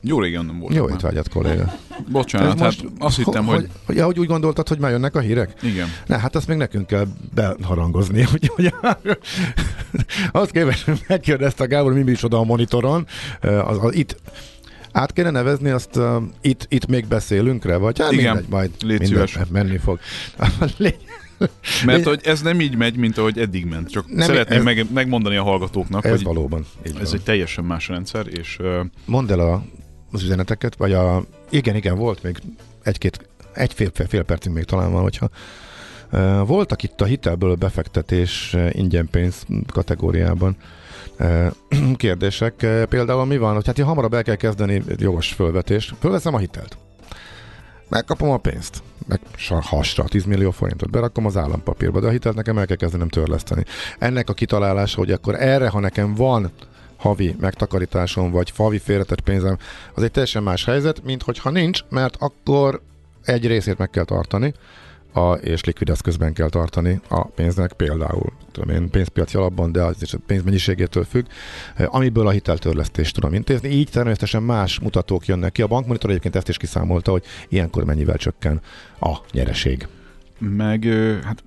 Jó régen nem voltak Jó már. étvágyat, kolléga. Bocsánat, hát azt hittem, hogy... hogy, hogy, ja, hogy úgy gondoltad, hogy már jönnek a hírek? Igen. Ne, hát azt még nekünk kell beharangozni. Úgyhogy azt képest, hogy megkérdezte a Gábor, mi is oda a monitoron. Az, az, itt át kéne nevezni azt, uh, itt, itt még beszélünkre, vagy hát Igen, mindegy, majd légy szíves. menni fog. Mert hogy ez nem így megy, mint ahogy eddig ment. Csak Nem, szeretném ez- meg, megmondani a hallgatóknak, Ez hogy valóban. Így ez van. egy teljesen más rendszer, és uh, Mondd el a, az üzeneteket, vagy a... Igen, igen, volt még egy-két, egy fél, fél, fél percig még talán van, hogyha Uh, voltak itt a hitelből befektetés uh, ingyen pénz kategóriában kérdések. Például mi van, hogy hát én hamarabb el kell kezdeni egy jogos fölvetést. Fölveszem a hitelt. Megkapom a pénzt. Meg hasra 10 millió forintot berakom az állampapírba, de a hitelt nekem el kell kezdenem törleszteni. Ennek a kitalálása, hogy akkor erre, ha nekem van havi megtakarításom, vagy havi félretett pénzem, az egy teljesen más helyzet, mint hogyha nincs, mert akkor egy részét meg kell tartani, a, és likvid eszközben kell tartani a pénznek, például tudom én, pénzpiaci alapban, de az is a pénz mennyiségétől függ, eh, amiből a hiteltörlesztést tudom intézni. Így természetesen más mutatók jönnek ki. A bankmonitor egyébként ezt is kiszámolta, hogy ilyenkor mennyivel csökken a nyereség. meg hát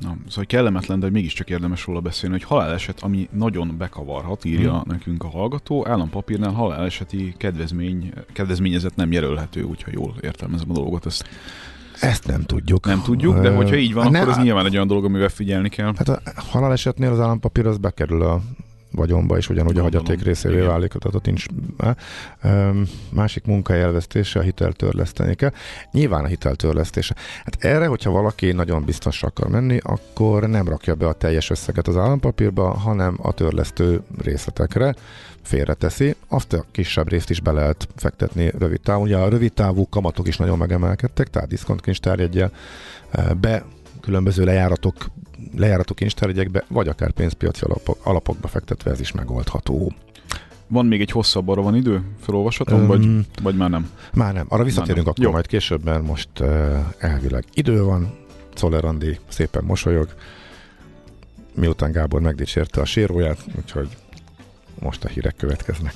na, szóval kellemetlen, de mégiscsak érdemes róla beszélni, hogy haláleset, ami nagyon bekavarhat, írja Hmm. nekünk a hallgató, állampapírnál haláleseti kedvezmény, kedvezményezet nem jelölhető, úgyha jól értelmezem a dolgot, ezt Ezt nem tudjuk. nem tudjuk, de hogyha így van, hát akkor az nyilván egy olyan dolog, amivel figyelni kell. Hát a halálesetnél az állampapír az bekerül a vagyonba, és ugyanúgy a hagyaték részévé igen. válik, tehát ott nincs. Másik munka elvesztése, a hitelt törleszteni kell. Nyilván a hitel törlesztése. Hát erre, hogyha valaki nagyon biztosra akar menni, akkor nem rakja be a teljes összeget az állampapírba, hanem a törlesztő részletekre félreteszi. Azt a kisebb részt is be lehet fektetni rövid távon. Ugye a rövid távú kamatok is nagyon megemelkedtek, tehát diszkontkincstárjegyel eh, be különböző lejáratok lejárató kincstárjegyekbe, vagy akár pénzpiaci alapok, alapokba fektetve ez is megoldható. Van még egy hosszabb, arra van idő? Felolvashatom, Öm, vagy, vagy már nem? Már nem. Arra visszatérünk nem. akkor Jó. majd később, mert most uh, elvileg idő van. Czoller Andi szépen mosolyog, miután Gábor megdicsérte a séróját, úgyhogy most a hírek következnek.